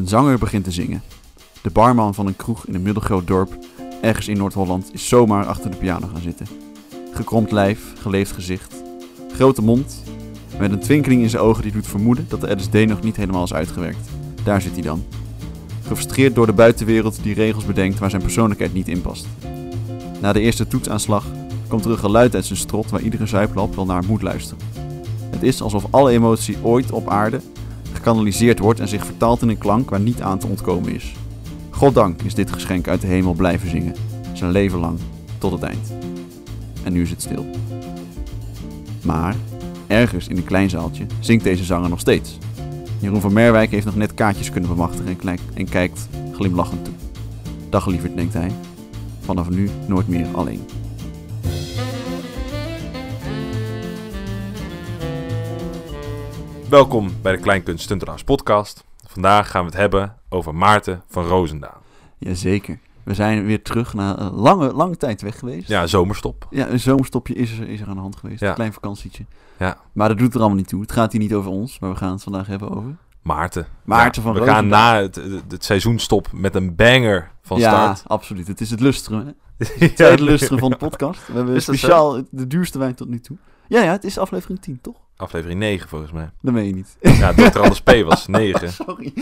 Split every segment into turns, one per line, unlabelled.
Een zanger begint te zingen. De barman van een kroeg in een middelgroot dorp, ergens in Noord-Holland, is zomaar achter de piano gaan zitten. Gekromd lijf, geleefd gezicht, grote mond, met een twinkeling in zijn ogen die doet vermoeden dat de LSD nog niet helemaal is uitgewerkt. Daar zit hij dan. Gefrustreerd door de buitenwereld die regels bedenkt waar zijn persoonlijkheid niet in past. Na de eerste toetsaanslag komt er een geluid uit zijn strot waar iedere zuiplap wel naar moet luisteren. Het is alsof alle emotie ooit op aarde gekanaliseerd wordt en zich vertaalt in een klank waar niet aan te ontkomen is. Goddank is dit geschenk uit de hemel blijven zingen, zijn leven lang, tot het eind. En nu is het stil. Maar ergens in een klein zaaltje zingt deze zanger nog steeds. Jeroen van Merwijk heeft nog net kaartjes kunnen bemachtigen en kijkt glimlachend toe. Dag lieverd, denkt hij. Vanaf nu nooit meer alleen.
Welkom bij de Kleinkunst podcast. Vandaag gaan we het hebben over Maarten van Roosendaal.
Jazeker. We zijn weer terug na een lange, lange tijd weg geweest.
Ja, zomerstop.
Ja, een zomerstopje is er, is er aan de hand geweest.
Ja.
Een klein vakantietje.
Ja.
Maar dat doet er allemaal niet toe. Het gaat hier niet over ons, maar we gaan het vandaag hebben over...
Maarten.
Maarten van
We
Roosendaal.
gaan na het, het, het seizoenstop met een banger van
ja,
start.
absoluut. Het is het lusteren. Hè?
Ja,
Het tweede lusteren van de podcast. We hebben speciaal de duurste wijn tot nu toe. Ja, ja, het is aflevering 10, toch?
Aflevering 9 volgens mij.
Dat meen je niet.
Ja, Dr. Anders P was 9.
Sorry.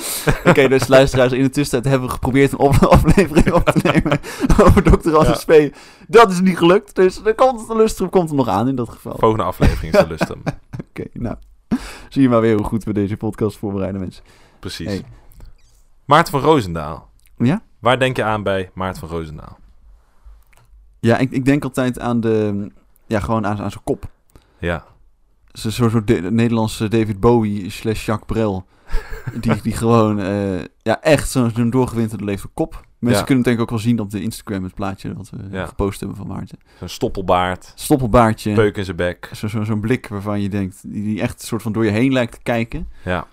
Oké, dus luisteraars, in de tussentijd hebben we geprobeerd een op- aflevering op te nemen over Dr. Anders P. Dat is niet gelukt, dus er komt, de lustrum komt er nog aan in dat geval. Oké,
Volgende aflevering is de Lustrum.
nou. Zie je maar weer hoe goed we deze podcast voorbereiden, mensen.
Precies.
Hey.
Maarten van Roosendaal.
Ja?
Waar denk je aan bij Maarten van Roosendaal?
Ja, ik, ik denk altijd aan de... Ja, gewoon aan, aan zijn kop.
Ja.
Zo'n soort soort de, Nederlandse David Bowie slash Jacques Brel. Die, die gewoon, eh, ja, echt zo'n zo'n doorgewinterde leven kop. Mensen
Ja.
kunnen het denk ik ook wel zien op de Instagram, het plaatje dat we
Ja.
gepost hebben van Maarten.
Zo'n stoppelbaard.
Stoppelbaardje.
Peuk in zijn bek.
Zo, zo, zo'n blik waarvan je denkt, die, die echt een soort van door je heen lijkt te kijken.
Ja.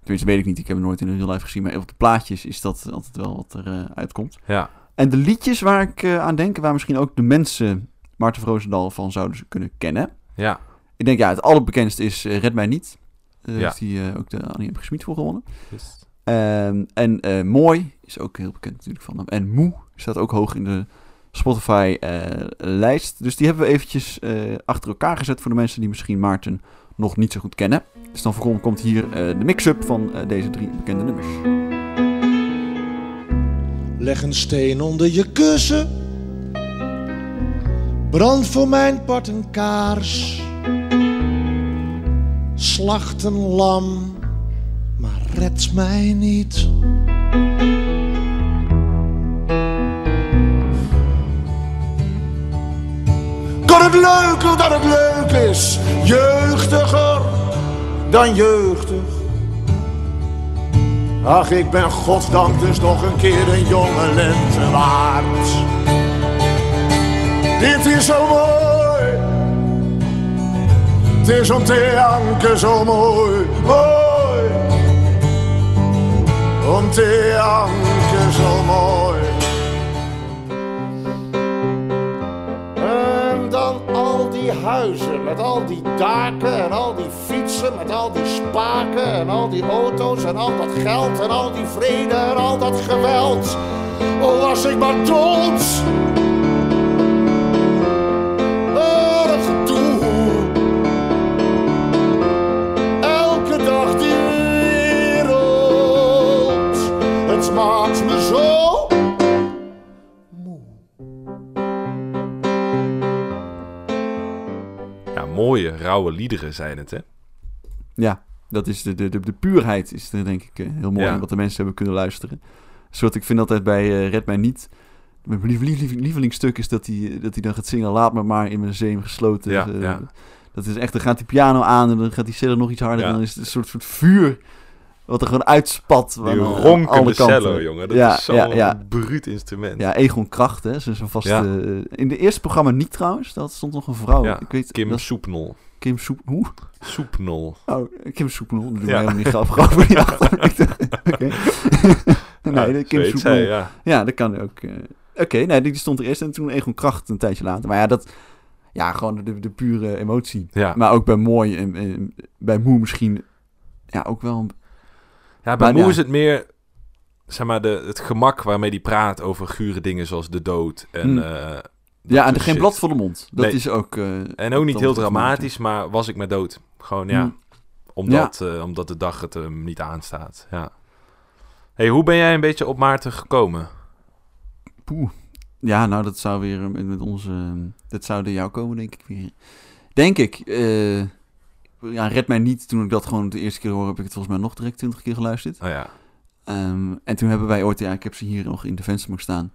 Tenminste, weet ik niet, ik heb hem nooit in een real life gezien, maar op de plaatjes is dat altijd wel wat er eh, uitkomt.
Ja.
En de liedjes waar ik eh, aan denk, waar misschien ook de mensen Maarten van Roosendaal van zouden ze kunnen kennen.
Ja.
Ik denk, ja, het allerbekendste is eh, Red Mij Niet. Daar
Ja.
heeft hij eh, ook de Annie M. Gesmied voor gewonnen. Ehm, en eh, Mooi is ook heel bekend natuurlijk van hem. En Moe staat ook hoog in de Spotify-lijst. dus die hebben we eventjes eh, achter elkaar gezet voor de mensen die misschien Maarten nog niet zo goed kennen. Dus dan voorkom- komt hier eh, de mix-up van deze drie bekende nummers.
Leg een steen onder je kussen. Brand voor mijn part een kaars. Slacht een lam, maar red mij niet. Kan het leuker dat het leuk is, jeugdiger dan jeugdig. Ach, ik ben godsdank dus nog een keer een jonge lente waard. Dit is zo mooi. Het is om te janken zo mooi. Mooi. Om te janken zo mooi. En dan al die huizen met al die daken en al die fietsen met al die spaken en al die auto's en al dat geld en al die vrede en al dat geweld. Oh, was ik maar trots. Maakt me zo
ja, mooie, rauwe liederen zijn het, hè?
Ja, dat is de, de, de, de puurheid is er denk ik eh, heel mooi
Ja.
in wat de mensen hebben kunnen luisteren. Een soort, ik vind altijd bij eh, Red Mij Niet... Mijn lief, lief, lief- lievelingsstuk is dat hij, dat hij dan gaat zingen... Laat me maar in mijn zeem gesloten.
Ja,
Eh,
ja.
Dat is echt, dan gaat die piano aan en dan gaat die cello nog iets harder.
Ja.
En dan is het een soort, soort vuur wat er gewoon uitspat.
Die
eh,
ronkende cello, jongen. Dat
Ja,
is zo'n
ja, ja.
bruut instrument.
Ja, Egon Kracht, hè. Zo'n zo'n vaste...
Ja.
eh, in de eerste programma niet trouwens. Dat stond nog een vrouw. Ik weet,
Kim
dat is
Soepnol.
Kim Soep... Hoe?
Soepnol.
Oh, Kim Soepnol. Dat doe
Ja.
helemaal niet grappig over die achternaam. Oké. nee, de Kim Soepnol.
zij, ja.
Ja, dat kan ook. eh. Oké, nee, die stond er eerst en toen Egon Kracht een tijdje later. Maar ja, dat... Ja, gewoon de, de pure emotie.
Ja.
Maar ook bij Mooi en, en bij Moe misschien... Ja, ook wel...
Ja, bij
Maar
Moe
ja.
is het meer, zeg maar, de, het gemak waarmee die praat over gure dingen zoals de dood. En,
Hmm.
eh,
Ja, en geen
shit.
blad voor de mond. Dat
Nee.
is ook... eh,
En ook niet heel dramatisch, maar was ik maar dood. Gewoon, ja,
Hmm.
omdat, eh, omdat de dag het hem niet aanstaat. Ja. Hey, hoe ben jij een beetje op Maarten gekomen?
Poeh. Ja, nou, dat zou weer met, met onze... Dat zou door jou komen, denk ik weer. Denk ik. Ja, red mij niet. Toen ik dat gewoon de eerste keer hoorde, heb ik het volgens mij nog direct twintig keer geluisterd.
Oh ja,
Ehm, en toen hebben wij ooit, ja, ik heb ze hier nog in de vensterbank staan.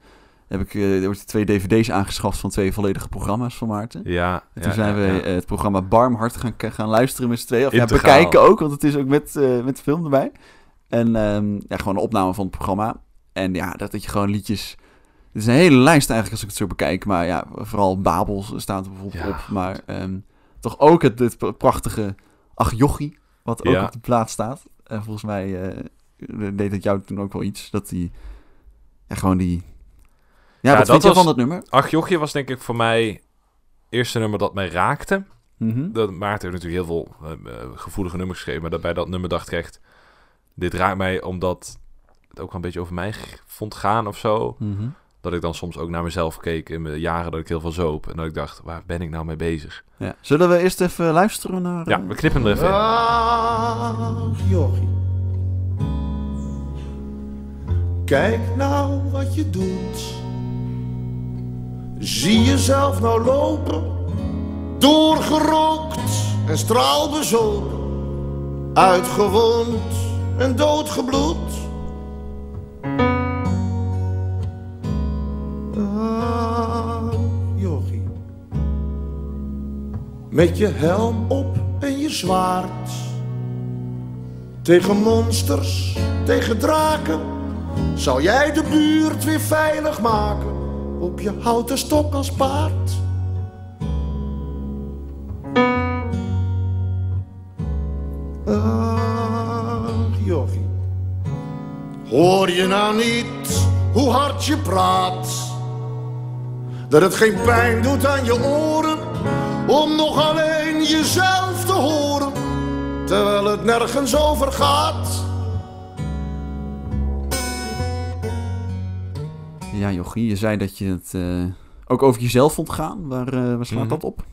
Heb ik ooit twee dvd's aangeschaft van twee volledige programma's van Maarten.
ja.
En
ja,
toen zijn
ja,
we
ja.
eh, het programma Barmhart gaan, gaan luisteren met z'n tweeën. Of ja, bekijken ook, want het is ook met, eh, met film erbij. En ehm, ja, gewoon een opname van het programma. En ja, dat, dat je gewoon liedjes... Het is een hele lijst eigenlijk als ik het zo bekijk. Maar ja, vooral Babels staat er bijvoorbeeld op. Maar ehm, toch ook het, het prachtige Ach Jochie, wat ook
Ja.
op de plaat staat. En volgens mij eh, deed het jou toen ook wel iets. Dat die... Ja, gewoon die... Ja,
Ja,
wat
dat
vind je
was-
van dat nummer?
Ach Jochje was denk ik voor mij het eerste nummer dat mij raakte.
Mhm.
Dat Maarten heeft natuurlijk heel veel eh, eh, gevoelige nummers geschreven. Maar dat bij dat nummer dacht ik echt... Dit raakt mij omdat het ook wel een beetje over mij vond gaan of zo.
Mhm.
Dat ik dan soms ook naar mezelf keek in mijn jaren dat ik heel veel zoop. En dat ik dacht, waar ben ik nou mee bezig?
Ja. Zullen we eerst even luisteren naar...
Ja,
eh,
we knippen er even.
Ach, jochie. Kijk nou wat je doet. Zie jezelf nou lopen. Doorgerookt en straalbezopen. Uitgewoond en doodgebloed. Met je helm op en je zwaard. Tegen monsters, tegen draken. Zal jij de buurt weer veilig maken. Op je houten stok als paard. Ach, jochie. Hoor je nou niet hoe hard je praat? Dat het geen pijn doet aan je oren om nog alleen jezelf te horen, terwijl het nergens over gaat.
Ja, Jochie, je zei dat je het eh, ook over jezelf vond gaan. Waar, eh, waar slaat
Mhm.
dat op?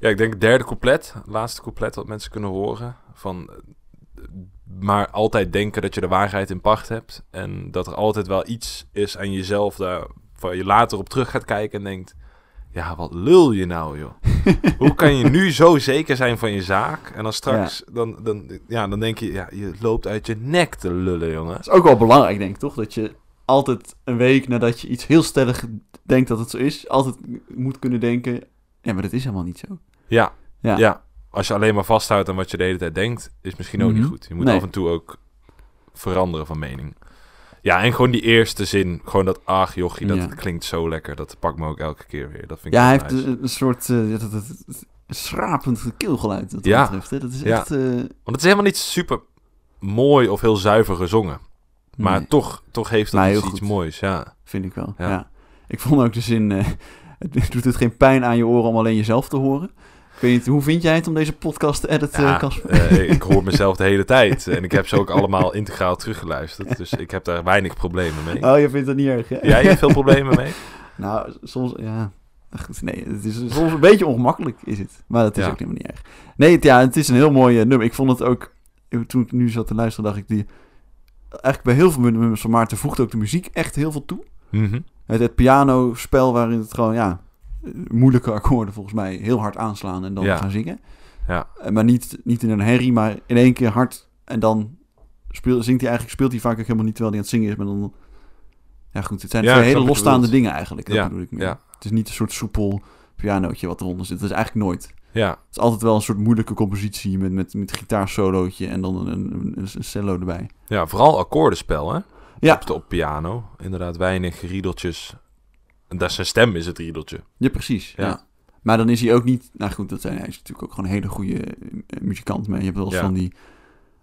Ja, ik denk het derde couplet. Het laatste couplet dat mensen kunnen horen. Van, maar altijd denken dat je de waarheid in pacht hebt. En dat er altijd wel iets is aan jezelf daar, waar je later op terug gaat kijken en denkt... Ja, wat lul je nou, joh? Hoe kan je nu zo zeker zijn van je zaak? En dan straks, dan, dan, ja, dan denk je, ja, je loopt uit je nek te lullen, jongen.
Dat is ook wel belangrijk, denk ik, toch? Dat je altijd een week nadat je iets heel stellig denkt dat het zo is, altijd moet kunnen denken... Ja, maar dat is helemaal niet zo.
Ja,
Ja.
ja. Als je alleen maar vasthoudt aan wat je de hele tijd denkt, is misschien ook niet
Mhm.
goed. Je moet
Nee.
af en toe ook veranderen van mening. Ja, en gewoon die eerste zin, gewoon dat ach jochie, dat
Ja.
klinkt zo lekker. Dat pakt me ook elke keer weer. Dat vind ik
Ja, hij
heel
heeft
nice.
een, een soort uh, dat, dat, dat- schrapend keelgeluid wat dat
Ja.
betreft. Hè? Dat is
Ja.
echt... eh,
Want het is helemaal niet super mooi of heel zuiver gezongen. Maar
nee,
toch, toch heeft dat
Maar
iets,
goed.
moois, ja.
vind ik wel.
Ja.
Ja. Ik vond ook de zin... eh, het doet het geen pijn aan je oren om alleen jezelf te horen. Ik weet niet, hoe vind jij het om deze podcast te editen,
Ja, eh, ik hoor mezelf de hele tijd. En ik heb ze ook allemaal integraal teruggeluisterd. Dus ik heb daar weinig problemen mee.
Oh, je vindt het niet erg, hè?
Jij hebt veel problemen mee?
Nou, soms, ja. Goed, nee, het is soms een beetje ongemakkelijk, is het. Maar dat is
Ja.
ook helemaal niet erg. Nee, het, ja, het is een heel mooi eh, nummer. Ik vond het ook, toen ik nu zat te luisteren, dacht ik, die, eigenlijk bij heel veel nummers van Maarten voegt ook de muziek echt heel veel toe.
Mhm.
Het, het pianospel waarin het gewoon, ja, moeilijke akkoorden volgens mij heel hard aanslaan en dan
Ja.
gaan zingen.
Ja.
Eh, Maar niet, niet in een herrie, maar in één keer hard en dan speel, zingt hij eigenlijk, speelt hij vaak ook helemaal niet terwijl hij aan het zingen is, maar dan... Ja goed, het zijn
Ja,
twee hele losstaande dingen eigenlijk, dat
Ja,
bedoel ik meer.
ja.
Het is niet een soort soepel pianootje wat eronder zit. Dat is eigenlijk nooit.
Ja,
Het is altijd wel een soort moeilijke compositie met, met, met gitaarsolootje en dan een, een, een, een cello erbij.
ja, vooral akkoordenspel, hè?
Ja.
Op, de, op piano. Inderdaad, weinig riedeltjes. En dat zijn stem is het riedeltje.
Ja, precies.
Ja.
Ja. Maar dan is hij ook niet... Nou goed, dat, zijn- hij is natuurlijk ook gewoon een hele goede eh, muzikant. Maar je hebt wel eens
Ja.
van die...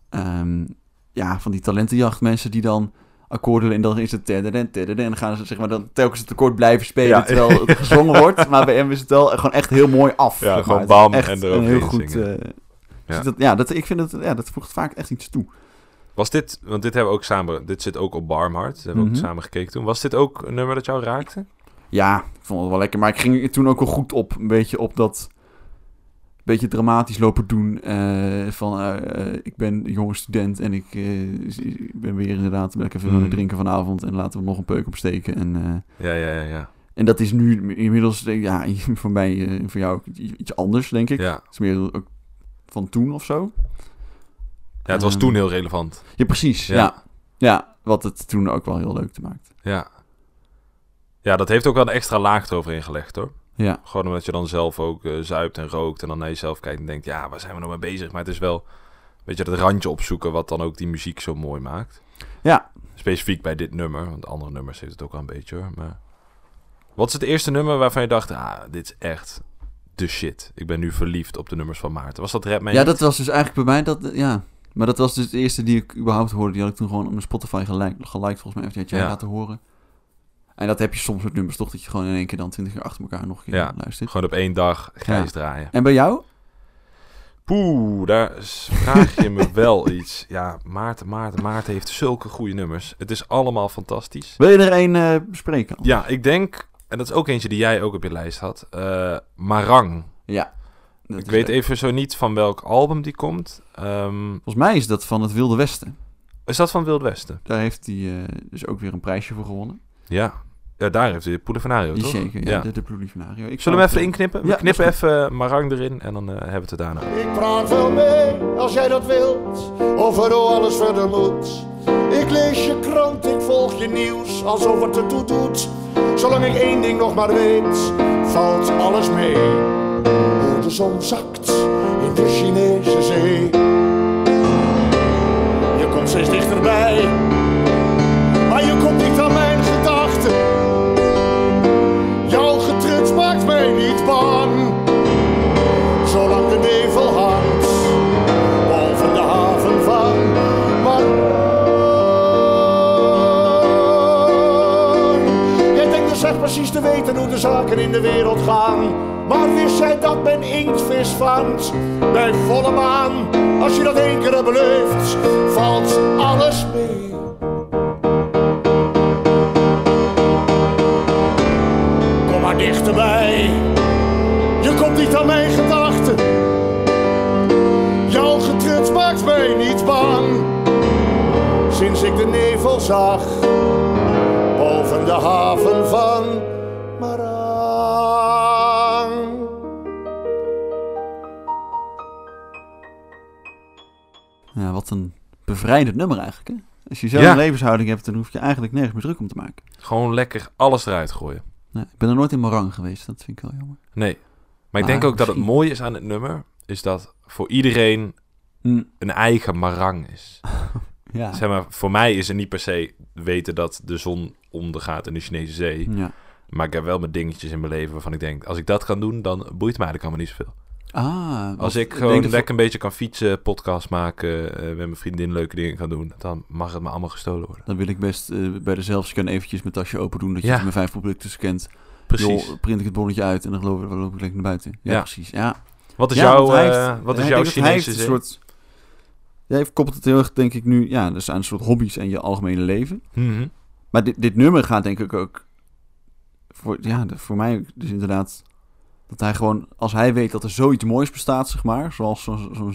ehm, ja, van die talentenjacht mensen die dan akkoorden... En dan is het... En dan gaan ze zeg maar dan telkens het akkoord blijven spelen...
Ja.
terwijl het gezongen wordt. Maar bij hem is het wel gewoon echt heel mooi af.
Ja, gewoon
maar.
Bam
echt
en
heel goed... eh,
Ja.
dat, ja, dat, ik vind het... Ja, dat voegt vaak echt iets toe.
Was dit, want dit hebben we ook samen, dit zit ook op Barmhart. Dat hebben we
Mhm.
ook samen gekeken toen. Was dit ook een nummer dat jou raakte?
Ja, ik vond het wel lekker. Maar ik ging toen ook wel goed op, een beetje op dat... beetje dramatisch lopen doen. eh, van, eh, eh, ik ben een jonge student en ik ik ben weer inderdaad veel aan het
Mm.
drinken vanavond. En laten we nog een peuk opsteken. En,
Ja, ja, ja, ja.
en dat is nu inmiddels, ja, voor mij, voor jou iets anders, denk ik.
Ja,
Het is meer ook van toen of zo.
ja het was
Ehm,
toen heel relevant.
Ja, precies.
Ja.
Ja. ja. wat het toen ook wel heel leuk te maakt.
Ja. Ja, dat heeft ook wel een extra laag eroverheen gelegd, hoor.
Ja,
Gewoon omdat je dan zelf ook eh, zuipt en rookt en dan naar jezelf kijkt en denkt, ja, waar zijn we nou mee bezig? Maar het is wel, weet je, dat randje opzoeken wat dan ook die muziek zo mooi maakt.
ja.
Specifiek bij dit nummer, want andere nummers heeft het ook wel een beetje hoor. Maar wat is het eerste nummer waarvan je dacht, ah, dit is echt de shit. Ik ben nu verliefd op de nummers van Maarten. Was dat Rap Man?
ja, dat was dus eigenlijk bij mij dat, ja. Maar dat was dus de eerste die ik überhaupt hoorde. Die had ik toen gewoon op mijn Spotify gelijk, geliked, volgens mij. Had jij
Ja.
laten horen. En dat heb je soms met nummers toch, dat je gewoon in één keer dan twintig keer achter elkaar nog een keer
Ja.
luistert.
Gewoon op één dag grijs draaien.
En bij jou?
Poeh, daar vraag je me wel iets. Ja, Maarten, Maarten, Maarten heeft zulke goede nummers. Het is allemaal fantastisch.
Wil je er één eh, bespreken?
Ja, ik denk, en dat is ook eentje die jij ook op je lijst had, eh, Marang.
Ja.
Ik weet
leuk.
even zo niet van welk album die komt. Ehm,
Volgens mij is dat van het Wilde Westen.
is dat van Wild Westen?
Daar heeft hij eh, dus ook weer een prijsje voor gewonnen.
Ja. Ja, daar heeft hij Poelevenario,
Die
toch?
zeker, ja.
Ja.
De, de Plurivenario. Ik
Zullen we hem even
het,
inknippen? We
Ja,
knippen
dat is
even eh, Marang erin en dan eh, hebben we het er daarna.
Ik praat wel mee als jij dat wilt, over hoe alles verder moet. Ik lees je krant, ik volg je nieuws, alsof het ertoe doet. Zolang ik één ding nog maar weet, valt alles mee. Hoe de zon zakt in de Chinese zee. Je komt steeds dichterbij, maar je komt Zolang de nevel hangt boven de haven van Marang. Jij denkt dus echt precies te weten hoe de zaken in de wereld gaan. Maar wist jij dat men inktvis vangt bij volle maan? Als je dat één keer hebt beleefd, valt alles mee. Kom maar dichterbij. Komt niet aan mijn gedachten. Jouw getruts maakt mij niet bang. Sinds ik de nevel zag boven de haven van Marang.
Ja, wat een bevrijdend nummer eigenlijk, hè? Als je zo'n
Ja.
levenshouding hebt, dan hoef je eigenlijk nergens meer druk om te maken.
Gewoon lekker alles eruit gooien.
Nee, ik ben er nooit in Marang geweest, dat vind ik wel jammer.
Nee. Maar ik denk ook dat het mooie is aan het nummer, is dat voor iedereen
Hm,
een eigen marang is.
ja.
Zeg maar, voor mij is er niet per se weten dat de zon ondergaat in de Chinese zee.
ja.
Maar ik heb wel mijn dingetjes in mijn leven waarvan ik denk, als ik dat kan doen, dan boeit mij eigenlijk allemaal niet zoveel.
Ah,
Als ik gewoon lekker een beetje kan fietsen, podcast maken, eh, met mijn vriendin leuke dingen kan doen, dan mag het me allemaal gestolen worden.
Dan wil ik best eh, bij de zelfscan eventjes mijn tasje open doen, dat je
Ja.
het met vijf producten scant.
Precies.
Joh, print ik het bonnetje uit en dan loop, ik- loop ik lekker naar buiten. Ja,
Ja.
precies. Ja.
Wat is
Ja,
jouw, eh,
heeft-
wat is jouw Chinese zin?
soort... Jij koppelt het heel erg, denk ik, nu ja, dus aan een soort hobby's en je algemene leven.
Mhm.
Maar dit, dit nummer gaat denk ik ook... Voor, ja, voor mij dus inderdaad... Dat hij gewoon, als hij weet dat er zoiets moois bestaat, zeg maar... Zoals zo'n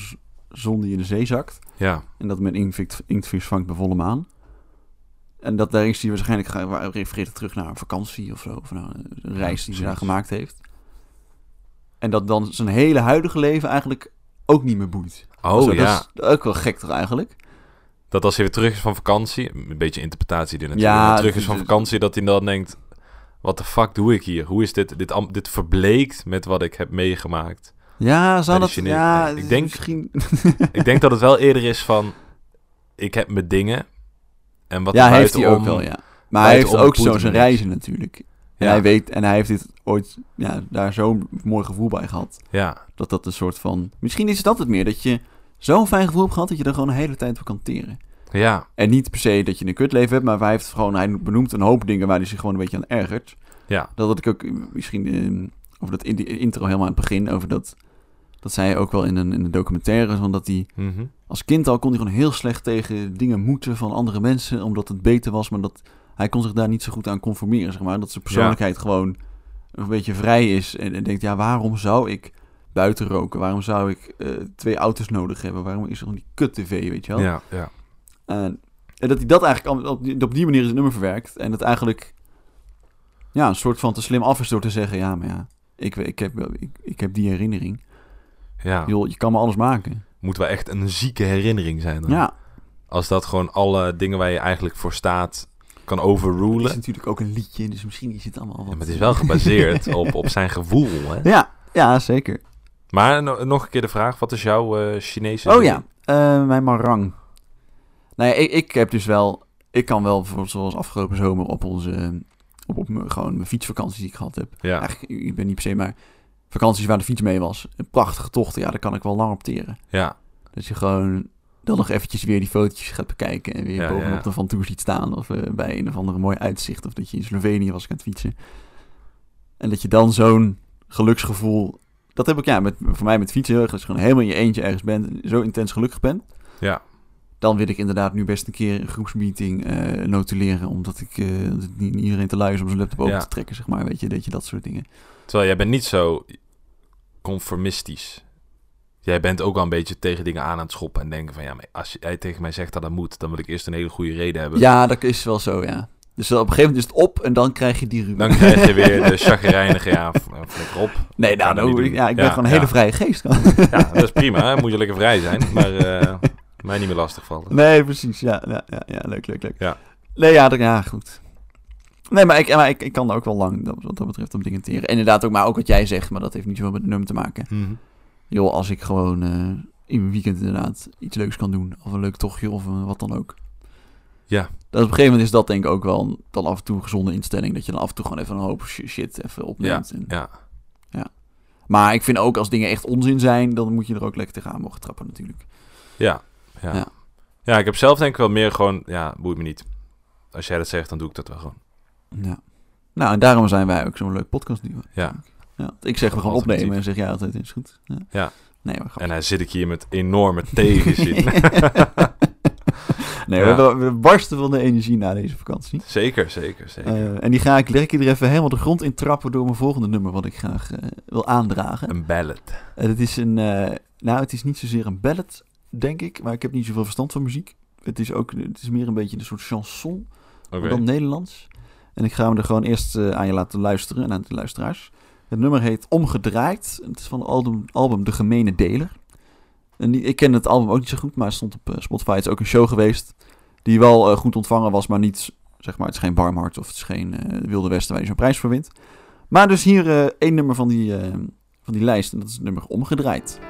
zo'n die in de zee zakt...
Ja,
En dat men inktvis, inktvis vangt bij volle maan. En dat daar is hij waarschijnlijk... refereert terug naar een vakantie of zo. Of naar een reis die hij daar gemaakt heeft. En dat dan zijn hele huidige leven eigenlijk ook niet meer boeit.
oh
Zo,
ja.
Dat is ook wel gek toch eigenlijk?
Dat als hij weer terug is van vakantie, een beetje interpretatie die natuurlijk,
Ja,
terug is van vakantie, dat hij dan denkt, wat de fuck doe ik hier? Hoe is dit, dit, dit verbleekt met wat ik heb meegemaakt?
Ja, zou dat... Ja,
ik denk-
misschien...
ik denk dat het wel eerder is van, ik heb mijn dingen en wat
ja, heeft hij ook wel, ja. Maar hij heeft ook zo zijn reizen natuurlijk. En
Ja.
hij weet... En hij heeft dit ooit... Ja, daar zo'n mooi gevoel bij gehad.
Ja,
Dat dat een soort van... Misschien is dat het meer, dat je zo'n fijn gevoel hebt gehad... dat je er gewoon een hele tijd op kan teren.
ja,
En niet per se dat je een kutleven hebt, maar hij heeft gewoon... Hij benoemt een hoop dingen waar hij zich gewoon een beetje aan ergert.
ja,
Dat had ik ook misschien... eh, over dat in die intro helemaal aan het begin, over dat... Dat zei hij ook wel in een, in een documentaire, van dat hij
Mhm.
als kind al kon hij gewoon heel slecht tegen dingen moeten van andere mensen, omdat het beter was, maar dat hij kon zich daar niet zo goed aan conformeren, zeg maar. Dat zijn persoonlijkheid gewoon een beetje vrij is en, en denkt, ja, waarom zou ik buiten roken? Waarom zou ik eh, twee auto's nodig hebben? Waarom is er gewoon die kut-tv, weet je wel?
Ja, ja.
En, en dat hij dat eigenlijk op die, op die manier in zijn nummer verwerkt. En dat eigenlijk ja, een soort van te slim af is door te zeggen... ja, maar ja, ik, ik, heb, ik, ik heb die herinnering.
Ja.
Joh, je kan me alles maken.
Moet wel echt een zieke herinnering zijn dan.
Ja,
Als dat gewoon alle dingen waar je eigenlijk voor staat kan
het is
overrulen.
natuurlijk ook een liedje... dus misschien is het allemaal wat...
Ja, maar het is wel gebaseerd op, op zijn gevoel. Hè?
Ja, ja, zeker.
Maar no- nog een keer de vraag, wat is jouw eh, Chinese...
Oh ja, eh, mijn marang. Nou ja, ik, ik heb dus wel... Ik kan wel, bijvoorbeeld zoals afgelopen zomer... op onze... Op, op mijn, gewoon mijn fietsvakanties die ik gehad heb.
Ja,
Eigenlijk, ik ben niet per se, maar... Vakanties waar de fiets mee was. Een prachtige tochten, ja, daar kan ik wel lang op teren.
ja,
Dat je gewoon dan nog eventjes weer die fotootjes gaat bekijken. En weer
Ja,
bovenop
ja.
de Van Tour ziet staan. Of eh, bij een of andere mooi uitzicht. Of dat je in Slovenië was aan het fietsen. En dat je dan zo'n geluksgevoel... Dat heb ik ja, met, voor mij met fietsen heel erg. Als je gewoon helemaal in je eentje ergens bent. en Zo intens gelukkig bent.
ja.
Dan wil ik inderdaad nu best een keer een groepsmeeting eh notuleren. Omdat ik eh, niet iedereen te lui is om zijn laptop open te trekken. Zeg maar, weet je, dat je dat soort dingen.
Terwijl jij bent niet zo conformistisch. Jij bent ook al een beetje tegen dingen aan aan het schoppen en denken van ja, maar als jij tegen mij zegt dat dat moet, dan wil ik eerst een hele goede reden hebben.
Ja, dat is wel zo, ja. Dus op een gegeven moment is het op en dan krijg je die ruzie.
Dan krijg je weer de chagrijnige, ja, flikker op.
Nee,
Ik
nou, nou,
doen.
ja, ik ben
Ja,
gewoon een
ja.
hele vrije geest.
Ja, dat is prima, hè. moet je lekker vrij zijn, maar eh, mij niet meer lastigvallen.
nee, precies. Ja, ja, ja, ja, leuk, leuk, leuk.
Ja.
Nee, ja, dat- ja, goed. Nee, maar ik, maar ik, ik kan er ook wel lang dat- wat dat betreft op dingen teren. En inderdaad ook, maar ook wat jij zegt, maar dat heeft niet zoveel met de nummer te maken.
Mhm.
Joh, als ik gewoon eh, in mijn weekend inderdaad iets leuks kan doen. Of een leuk tochtje of eh, wat dan ook.
Ja.
Dat op een gegeven moment is dat denk ik ook wel een- dan af en toe een gezonde instelling. Dat je dan af en toe gewoon even een hoop shi- shit even opneemt. En-
Ja,
Maar ik vind ook als dingen echt onzin zijn, dan moet je er ook lekker tegenaan mogen trappen natuurlijk.
ja, ja.
Ja.
Ja, ik heb zelf denk ik wel meer gewoon, ja, boeit me niet. Als jij dat zegt, dan doe ik dat wel gewoon.
Ja. Nou, en daarom zijn wij ook zo'n leuk podcast duo.
Ja.
ja. Ik zeg we gaan opnemen en zeg jij altijd is goed. Ja.
Ja.
Nee, maar
En dan zit ik hier met enorme tegenzin.
nee,
Ja.
we, barsten van de energie na deze vakantie.
zeker, zeker, zeker.
Eh, en die ga ik lekker er even helemaal de grond in trappen door mijn volgende nummer, wat ik graag eh, wil aandragen.
een ballad.
En het is een, nou, het is niet zozeer een ballad, denk ik, maar ik heb niet zoveel verstand van muziek. Het is ook, het is meer een beetje een soort chanson, dan Nederlands. En ik ga hem er gewoon eerst eh, aan je laten luisteren en aan de luisteraars. Het nummer heet Omgedraaid. Het is van het album, album De Gemene Deler. En ik ken het album ook niet zo goed, maar het stond op eh, Spotify. Het is ook een show geweest die wel eh, goed ontvangen was, maar niet, zeg maar, het is geen Barmhart of het is geen Wilde Westen waar je zo'n prijs voor wint. Maar dus hier één nummer van die, van die lijst en dat is het nummer Omgedraaid.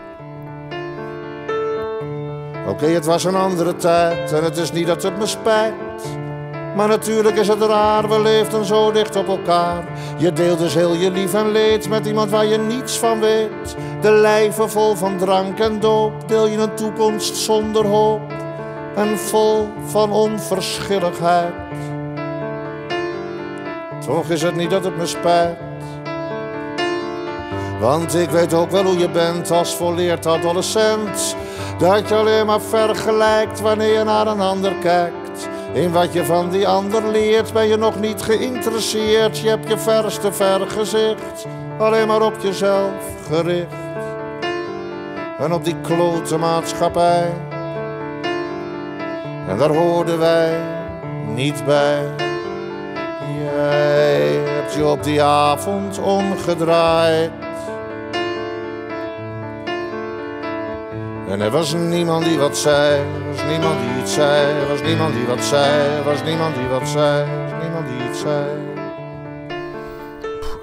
Oké, het was een andere tijd en het is niet dat het me spijt. Maar natuurlijk is het raar, we leefden zo dicht op elkaar. Je deelt dus heel je lief en leed met iemand waar je niets van weet. De lijven vol van drank en doop, deel je een toekomst zonder hoop. En vol van onverschilligheid. Toch is het niet dat het me spijt. Want ik weet ook wel hoe je bent als volleerd adolescent. Dat je alleen maar vergelijkt wanneer je naar een ander kijkt. In wat je van die ander leert ben je nog niet geïnteresseerd. Je hebt je verste vergezicht alleen maar op jezelf gericht. En op die klote maatschappij. En daar hoorden wij niet bij. Jij hebt je op die avond omgedraaid. En er was niemand die wat zei, er was niemand die iets zei, er was niemand die wat zei, er was niemand die wat zei, er was niemand die iets zei.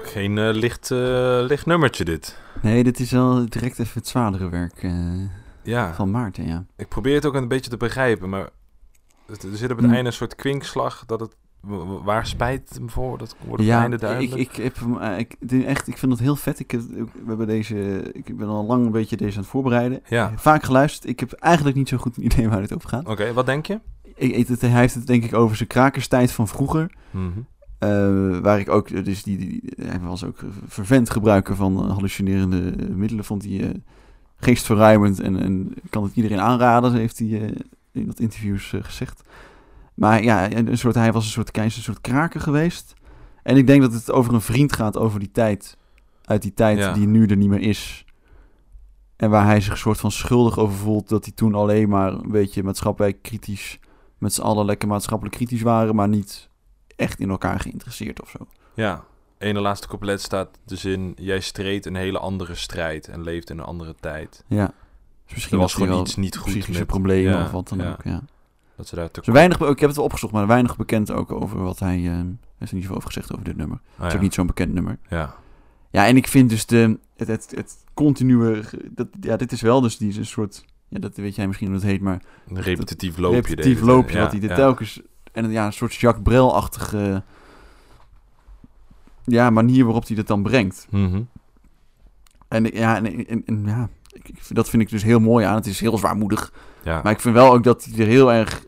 Geen eh, licht, eh, licht nummertje dit.
Nee, dit is wel direct even het zwaardere werk eh,
Ja,
van Maarten, ja.
ik probeer het ook een beetje te begrijpen, maar het, er zit op het
Hm.
einde een soort kwinkslag dat het... Waar spijt hem voor? Dat wordt
Ja,
einde
ik,
duidelijk.
ik, heb hem, eh, ik, dit- echt, ik vind het heel vet. Ik, heb, we hebben deze, ik ben al lang een beetje deze aan het voorbereiden.
Ja,
Vaak geluisterd. Ik heb eigenlijk niet zo goed een idee waar het over gaat.
oké, wat denk je?
Ik, ik- het- hij heeft het denk ik over zijn krakerstijd van vroeger.
Mhm.
eh, waar ik ook, dus die, die, hij was ook vervent gebruiker van eh, hallucinerende middelen. Vond hij, eh, geestverruimend en, en kan het iedereen aanraden, heeft hij eh, in dat interviews eh, gezegd. Maar ja, een soort, hij was een soort, een soort kraker geweest. En ik denk dat het over een vriend gaat over die tijd. Uit die tijd
Ja.
die nu er niet meer is. En waar hij zich een soort van schuldig over voelt dat hij toen alleen maar een beetje maatschappelijk kritisch, met z'n allen lekker maatschappelijk kritisch waren, maar niet echt in elkaar geïnteresseerd of zo.
Ja, ene laatste couplet staat de zin... Jij streed een hele andere strijd en leeft in een andere tijd.
Ja. Dus misschien
Er was gewoon
wel
iets niet goed
psychische
met-
problemen
ja,
of wat dan
ja.
ook. Ja.
Dat ze daar te...
Dus weinig, ik heb het wel opgezocht, maar weinig bekend ook over wat hij eh, heeft in ieder geval over gezegd over dit nummer.
Ah,
Het is
ja.
ook niet zo'n bekend nummer.
Ja.
Ja, en ik vind dus de, het, het, het continue, dat, ja, dit is wel dus die een soort, ja, dat weet jij misschien hoe het heet, maar
Een repetitief loopje.
repetitief loopje,
Ja,
wat hij dit
ja.
telkens, en ja, een soort Jacques Brel-achtige, ja, manier waarop hij dat dan brengt.
Mhm.
En ja, en, en, en ja, ik, ik vind- dat vind ik dus heel mooi aan. Het is heel zwaarmoedig.
Ja.
Maar ik vind wel ook dat hij er heel erg...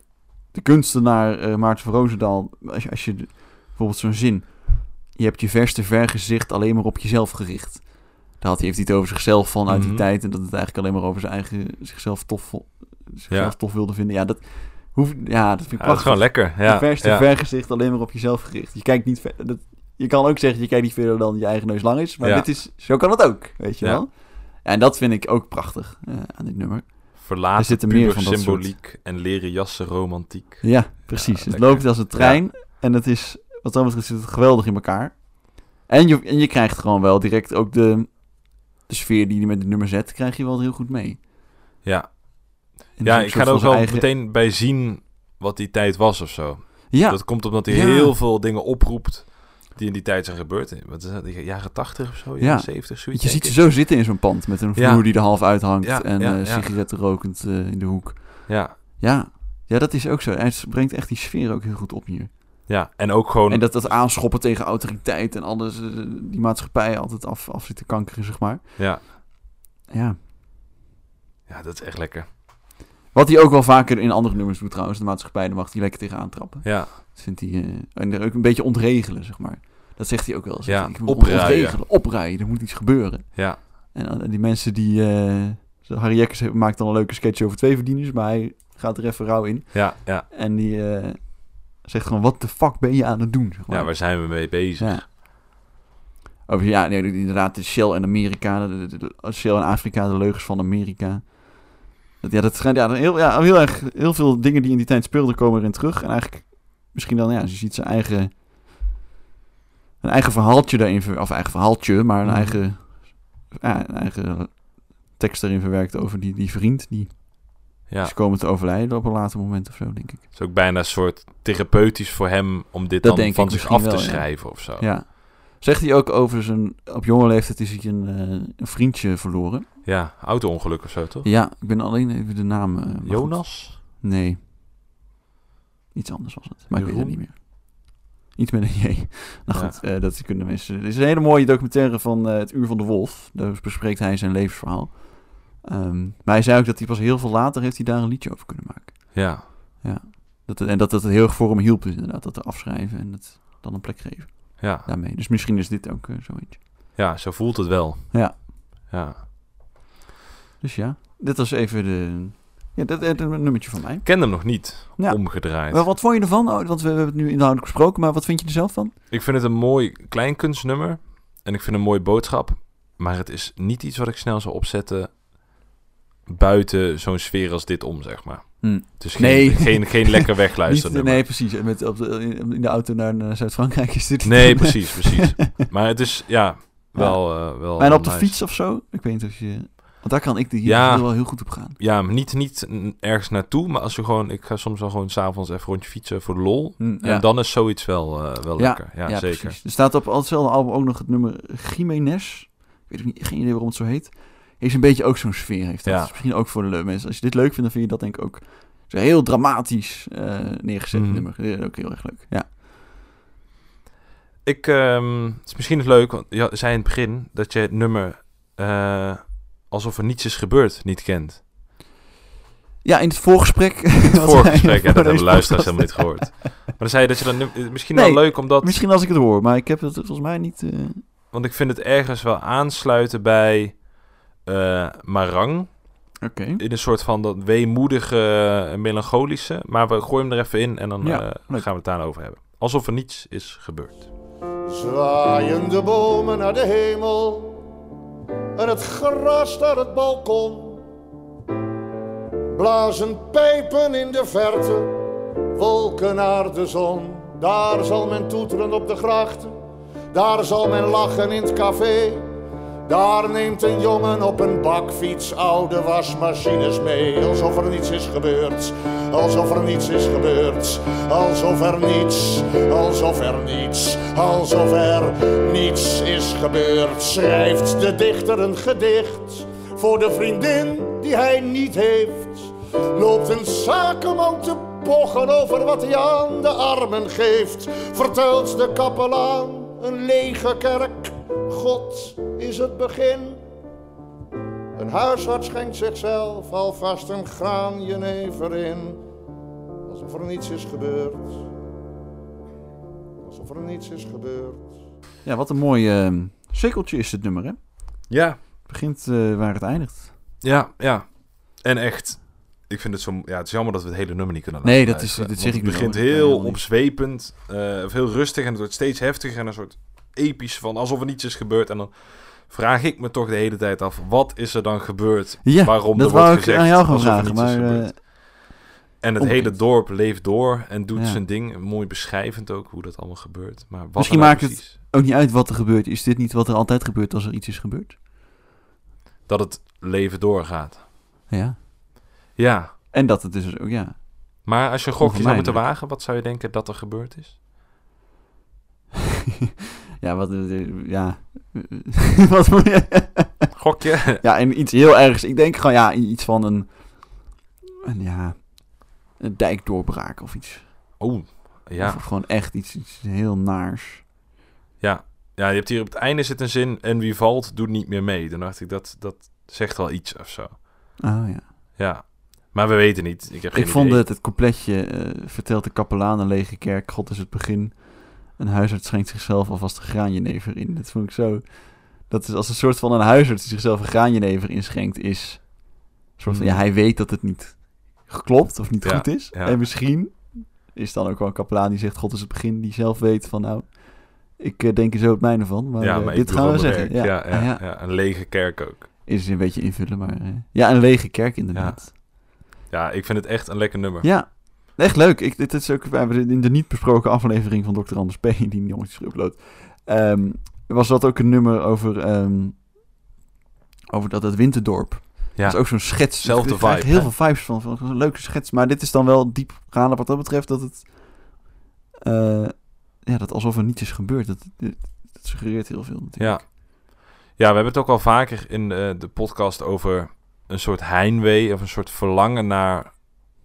De kunstenaar eh, Maarten van Roosendaal... Als je, als je bijvoorbeeld zo'n zin... Je hebt je verste vergezicht alleen maar op jezelf gericht. Daar had hij, heeft hij het over zichzelf van uit die
Mhm.
tijd. En dat het eigenlijk alleen maar over zijn eigen... Zichzelf tof, zichzelf
Ja.
tof wilde vinden. Ja, dat, hoeft, ja, dat vind ik
Ja, dat is
prachtig.
gewoon lekker. Ja.
je verste
ja.
vergezicht alleen maar op jezelf gericht. Je kijkt niet ver, dat, Je kan ook zeggen, je kijkt niet verder dan je eigen neus lang is. Maar dit is, zo kan het ook, weet je wel. En dat vind ik ook prachtig eh, aan dit nummer. Er
Verlaten
zitten meer van dat
symboliek en leren jassen romantiek.
Ja, precies.
Ja,
het loopt als een trein. En het is, wat dat betreft, zit het geweldig in elkaar. En je, en je krijgt gewoon wel direct ook de, de sfeer die je met het nummer zet, krijg je wel heel goed mee.
Ja,
En
ja ik ga er ook wel
eigen-
meteen bij zien wat die tijd was of zo.
Ja,
Dat komt omdat hij
Ja.
heel veel dingen oproept die in die tijd zijn gebeurd. Wat is dat, de jaren 80 of zo,
Ja.
jaren 70, zoiets.
je ziet ze zo zitten in zo'n pand met een vloer die er half uithangt en eh,
ja.
sigaretten rokend eh, in de hoek.
Ja,
Ja. ja, dat is ook zo. Hij brengt echt die sfeer ook heel goed op hier.
ja, en ook gewoon...
En dat, dat aanschoppen tegen autoriteit en alles, eh, die maatschappij altijd af, af zit te kankeren, zeg maar.
ja,
Ja.
ja, dat is echt lekker.
Wat hij ook wel vaker in andere nummers doet trouwens, de maatschappij, daar mag hij lekker tegenaan trappen.
Ja,
Dat vindt hij, eh, en ook een beetje ontregelen, zeg maar. Dat zegt hij ook wel.
Ja,
ik moet
opruien.
Ontregelen, opruien, er moet iets gebeuren.
ja,
En eh, die mensen die... zo Harry Jekkers maakt dan een leuke sketch over twee verdieners, maar hij gaat er even rauw in.
ja, ja.
En die zegt gewoon, wat de fuck ben je aan het doen? Zeg maar.
Ja, waar zijn we mee bezig?
Ja. Over, ja, nee, inderdaad, de Shell en Amerika, de, de- de- Shell en Afrika, de leugens van Amerika. Dat, ja, dat schijnt, ja, heel, ja, heel erg, heel veel dingen die in die tijd speelden komen erin terug. En eigenlijk, misschien dan, ja, je ziet zijn eigen, een eigen verhaaltje daarin, of eigen verhaaltje, maar een
Mhm.
eigen, ja, een eigen tekst erin verwerkt over die, die vriend, die
Ja,
is komen te overlijden op een later moment of zo, denk ik.
het is ook bijna een soort therapeutisch voor hem om dit
Dat
dan van zich af te
wel, ja.
schrijven of zo.
Ja. Zegt hij ook over zijn, op jonge leeftijd is hij een, eh, een vriendje verloren.
Ja, auto-ongeluk of zo, toch?
Ja, ik ben alleen even de naam. eh, goed.
Jonas?
Nee. Iets anders was het. Maar ik weet het niet meer. Iets met een J. Nou
Ja.
goed, eh, dat kunnen mensen. Er is een hele mooie documentaire van eh, Het Uur van de Wolf. Daar bespreekt hij zijn levensverhaal. Ehm, maar hij zei ook dat hij pas heel veel later heeft hij daar een liedje over kunnen maken.
Ja,
Dat, het- en dat dat het heel erg voor hem hielp, dus inderdaad. Dat er afschrijven en het dan een plek geven
ja,
daarmee. Dus misschien is dit ook eh, zo eentje.
ja, zo voelt het wel.
Ja.
Ja.
Dus ja, dit was even de... Ja, dat, dat, een nummertje van mij.
Ik ken hem nog niet,
Ja.
omgedraaid.
Wel, wat vond je ervan? Oh, want we hebben het nu inhoudelijk besproken, maar wat vind je er zelf van?
Ik vind het een mooi klein kunstnummer. En ik vind een mooie boodschap. Maar het is niet iets wat ik snel zou opzetten buiten zo'n sfeer als dit om, zeg maar.
Hm.
Het is geen,
Nee.
geen, geen lekker wegluisteren
Niet, nee, precies. Met, op de, in de auto naar, naar Zuid-Frankrijk is dit
Nee, precies, precies. Maar het is, ja, wel... eh, wel
En op de
nice.
fiets of zo? Ik weet niet of je... Want daar kan ik de hier
Ja.
wel heel goed op gaan.
Ja, maar niet, niet ergens naartoe, maar als je gewoon... Ik ga soms wel gewoon s'avonds even rondje fietsen voor de lol.
Hm,
En dan is zoiets wel, eh, wel
Ja,
lekker. Ja,
ja,
zeker.
precies. Er staat op hetzelfde album ook nog het nummer Jiménez. Ik weet ook niet, geen idee waarom het zo heet. Heeft een beetje ook zo'n sfeer. Heeft dat.
Ja.
Dus misschien ook voor de leuke mensen. Als je dit leuk vindt, dan vind je dat denk ik ook zo heel dramatisch eh, neergezet
Mhm.
nummer. Eh, Ook heel erg leuk. Ja.
Ik, ehm, het is misschien leuk, want je zei in het begin dat je het nummer eh, alsof er niets is gebeurd niet kent.
ja, in het voorgesprek.
Het voorgesprek, ja, dat hebben luisteraars helemaal niet gehoord. Maar dan zei je dat je dan nu- misschien
Nee,
wel leuk omdat,
Misschien als ik het hoor, maar ik heb het volgens mij niet... eh,
want ik vind het ergens wel aansluiten bij eh, marang.
Oké.
In een soort van dat weemoedige, eh, melancholische. Maar we gooien hem er even in en dan
Ja,
eh, gaan we het daarover hebben. Alsof er niets is gebeurd.
Zwaaien de bomen naar de hemel en het gras naar het balkon. Blazen pijpen in de verte, wolken naar de zon. Daar zal men toeteren op de grachten, daar zal men lachen in het café. Daar neemt een jongen op een bakfiets oude wasmachines mee. Alsof er niets is gebeurd, alsof er niets is gebeurd. Alsof er niets, alsof er niets, alsof er niets is gebeurd. Schrijft de dichter een gedicht voor de vriendin die hij niet heeft. Loopt een zakenman te pochen over wat hij aan de armen geeft. Vertelt de kapelaan een lege kerk. God is het begin. Een huisarts schenkt zichzelf alvast een graan jenever in. Alsof er niets is gebeurd. Alsof er niets is gebeurd.
Ja, wat een mooi eh, cirkeltje is dit nummer, hè?
Ja,
Het begint eh, waar het eindigt.
ja, ja. En echt, ik vind het zo... Ja, het is jammer dat we het hele nummer niet kunnen laten
Nee, dat is-
want
zeg ik
Het begint heel opzwepend, eh, of heel rustig en het wordt steeds heftiger en een soort episch van alsof er niets is gebeurd. En dan vraag ik me toch de hele tijd af, wat is er dan gebeurd?
Ja,
Waarom
dat
er wordt gezegd
aan jou gaan
alsof er
vragen. Maar
gebeurd.
eh,
En het hele dorp leeft door en doet
Ja.
zijn ding. Mooi beschrijvend ook hoe dat allemaal gebeurt. Maar wat
Misschien
nou
maakt het- ook niet uit wat er gebeurt. Is dit niet wat er altijd gebeurt als er iets is gebeurd?
Dat het leven doorgaat.
Ja.
Ja,
En dat het dus ook, ja.
maar als je een gokje zou moeten wagen, wat zou je denken dat er gebeurd is?
ja, wat... eh, ja. wat moet je...
Gokje?
Ja, en iets heel ergs. Ik denk gewoon, ja, iets van een... een ja... Een dijkdoorbraak of iets.
Oh, ja.
Of gewoon echt iets, iets heel naars.
Ja. ja, je hebt hier op het einde zit een zin... en wie valt, doet niet meer mee. Dan dacht ik, dat, dat zegt wel iets of zo.
Oh ja.
Ja, maar we weten niet. Ik heb geen
Ik vond
idee.
het, het coupletje, eh, vertelt de kapelaan een lege kerk, God is het begin. Een huisarts schenkt zichzelf alvast een graanjenever in. Dat vond ik zo... Dat is als een soort van een huisarts die zichzelf een graanjenever inschenkt, is... Een soort van, ja, hij weet dat het niet klopt of niet
Ja,
goed is.
ja.
En misschien is dan ook wel een kapelaan die zegt, God is het begin, die zelf weet van, nou, ik eh, denk er zo het mijne van. Maar,
ja,
eh,
maar
dit gaan we zeggen. ja,
ja. ja. een lege kerk ook.
Is een beetje invullen, maar... eh, ja, een lege kerk inderdaad.
Ja, ik vind het echt een lekker nummer.
Ja, echt leuk. Ik, dit is ook we hebben in de niet besproken aflevering van Dr. Anders P. die jongens is geüpload. ehm, was dat ook een nummer over, ehm, over dat het Winterdorp.
Ja,
Dat is ook zo'n schets.
Zelfde vibe,
Heel
hè?
veel vibes van, van een leuke schets. Maar dit is dan wel diepgaande wat dat betreft dat het... eh, ja, dat alsof er niets is gebeurd. Dat, dat, dat suggereert heel veel natuurlijk.
Ja. ja, we hebben het ook al vaker in de, de podcast over een soort heimwee of een soort verlangen naar,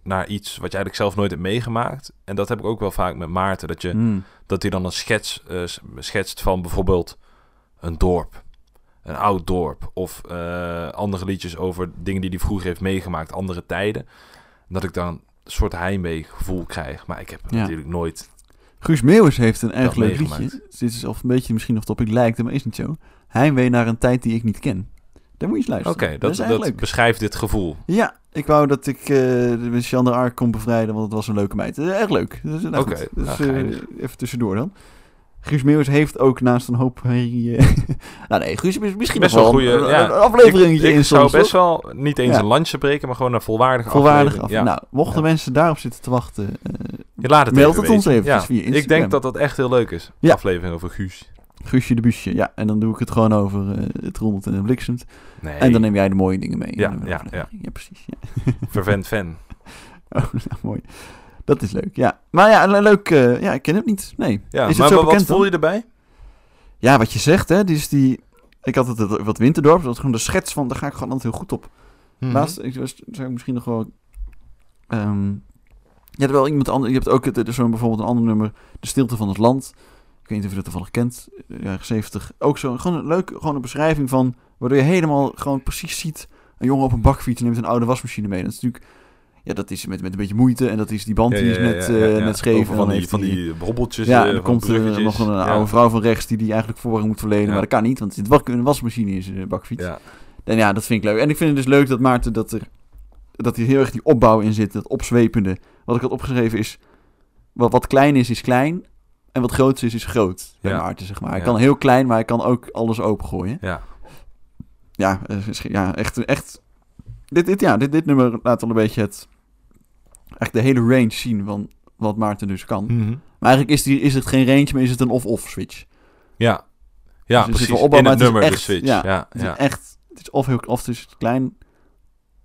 naar iets wat je eigenlijk zelf nooit hebt meegemaakt. En dat heb ik ook wel vaak met Maarten, dat, je,
Hmm.
dat hij dan een schets eh, schetst van bijvoorbeeld een dorp. Een oud dorp. Of eh, andere liedjes over dingen die hij vroeger heeft meegemaakt, andere tijden. Dat ik dan een soort heimwee gevoel krijg. Maar ik heb
Ja.
natuurlijk nooit.
Guus Meeuwis heeft een erg
Dat
leuk liedje. Dit is of een beetje misschien of topic lijkt, maar is niet zo. Heimwee naar een tijd die ik niet ken. Daar moet je eens
Oké,
luisteren.
dat,
is
dat,
leuk.
beschrijft dit gevoel.
Ja, ik wou dat ik eh de Arc kon bevrijden, want het was een leuke meid. Erg leuk. Dus, nou
Oké,
goed.
nou,
Dus, eh, even tussendoor dan. Guus Meeuwis heeft ook naast een hoop herrie... eh, nou nee, Guus is misschien
Best wel
een,
ja.
een afleveringetje
ik, ik
in
zou
soms,
best
toch?
wel niet eens
Ja.
een landje breken, maar gewoon een volwaardige
Volwaardig af.
aflevering. Ja.
Nou, mochten
Ja.
mensen daarop zitten te wachten... eh,
je laat het
meld
even
het ons
Ja.
via
Ik
Instagram.
denk dat dat echt heel leuk is.
Ja.
Aflevering over Guus.
Guusje de Busje, ja. En dan doe ik het gewoon over eh, het rondelt en het bliksemt.
Nee,
En dan neem jij de mooie dingen mee.
Ja, ja,
aflevering. ja. precies. Ja.
vervent fan.
Oh, nou, mooi. Dat is leuk, ja. Maar ja, le- leuk. eh, ja, ik ken het niet. Nee.
Ja,
is
maar wat voel je erbij?
Ja, wat je zegt, hè. Dus die... Ik had het wat Winterdorp. Dat was gewoon de schets van... Daar ga ik gewoon altijd heel goed op.
Mhm.
Laatst ik was, zou ik misschien nog wel... je hebt wel iemand anders... Je hebt ook het, is zo'n bijvoorbeeld een ander nummer. De Stilte van het Land. Ik weet niet of je dat toevallig kent. eh, Jaren 70. Ook zo. Gewoon een leuk... Gewoon een beschrijving van... Waardoor je helemaal gewoon precies ziet... Een jongen op een bakfiets neemt een oude wasmachine mee. Dat is natuurlijk... Ja, dat is met, met een beetje moeite. En dat is die band die is net, eh, net scheef.
Over
en
van die, van die hobbeltjes,
ja,
eh,
en dan
van
komt er nog een
Ja.
oude vrouw van rechts die die eigenlijk voorrang moet verlenen.
Ja.
Maar dat kan niet, want zit wak- een wasmachine in zijn bakfiets.
Ja.
En ja, dat vind ik leuk. En ik vind het dus leuk dat Maarten dat er dat hier heel erg die opbouw in zit, dat opzwepende. Wat ik had opgeschreven is, wat, wat klein is, is klein. En wat groot is, is groot. Bij
Ja.
Maarten, zeg maar. Hij
Ja.
kan heel klein, maar hij kan ook alles opengooien.
Ja.
Ja, eh, ja echt, echt dit, dit, ja, dit, dit nummer laat al een beetje het, echt de hele range zien van wat Maarten dus kan.
Mhm.
Maar eigenlijk is, die, is het geen range, maar is het een off-off switch.
Ja, ja
Dus
precies.
opbouw,
In het nummer, de
echt-
switch.
ja,
Ja,
Het
ja,
is echt, het is of heel of het is klein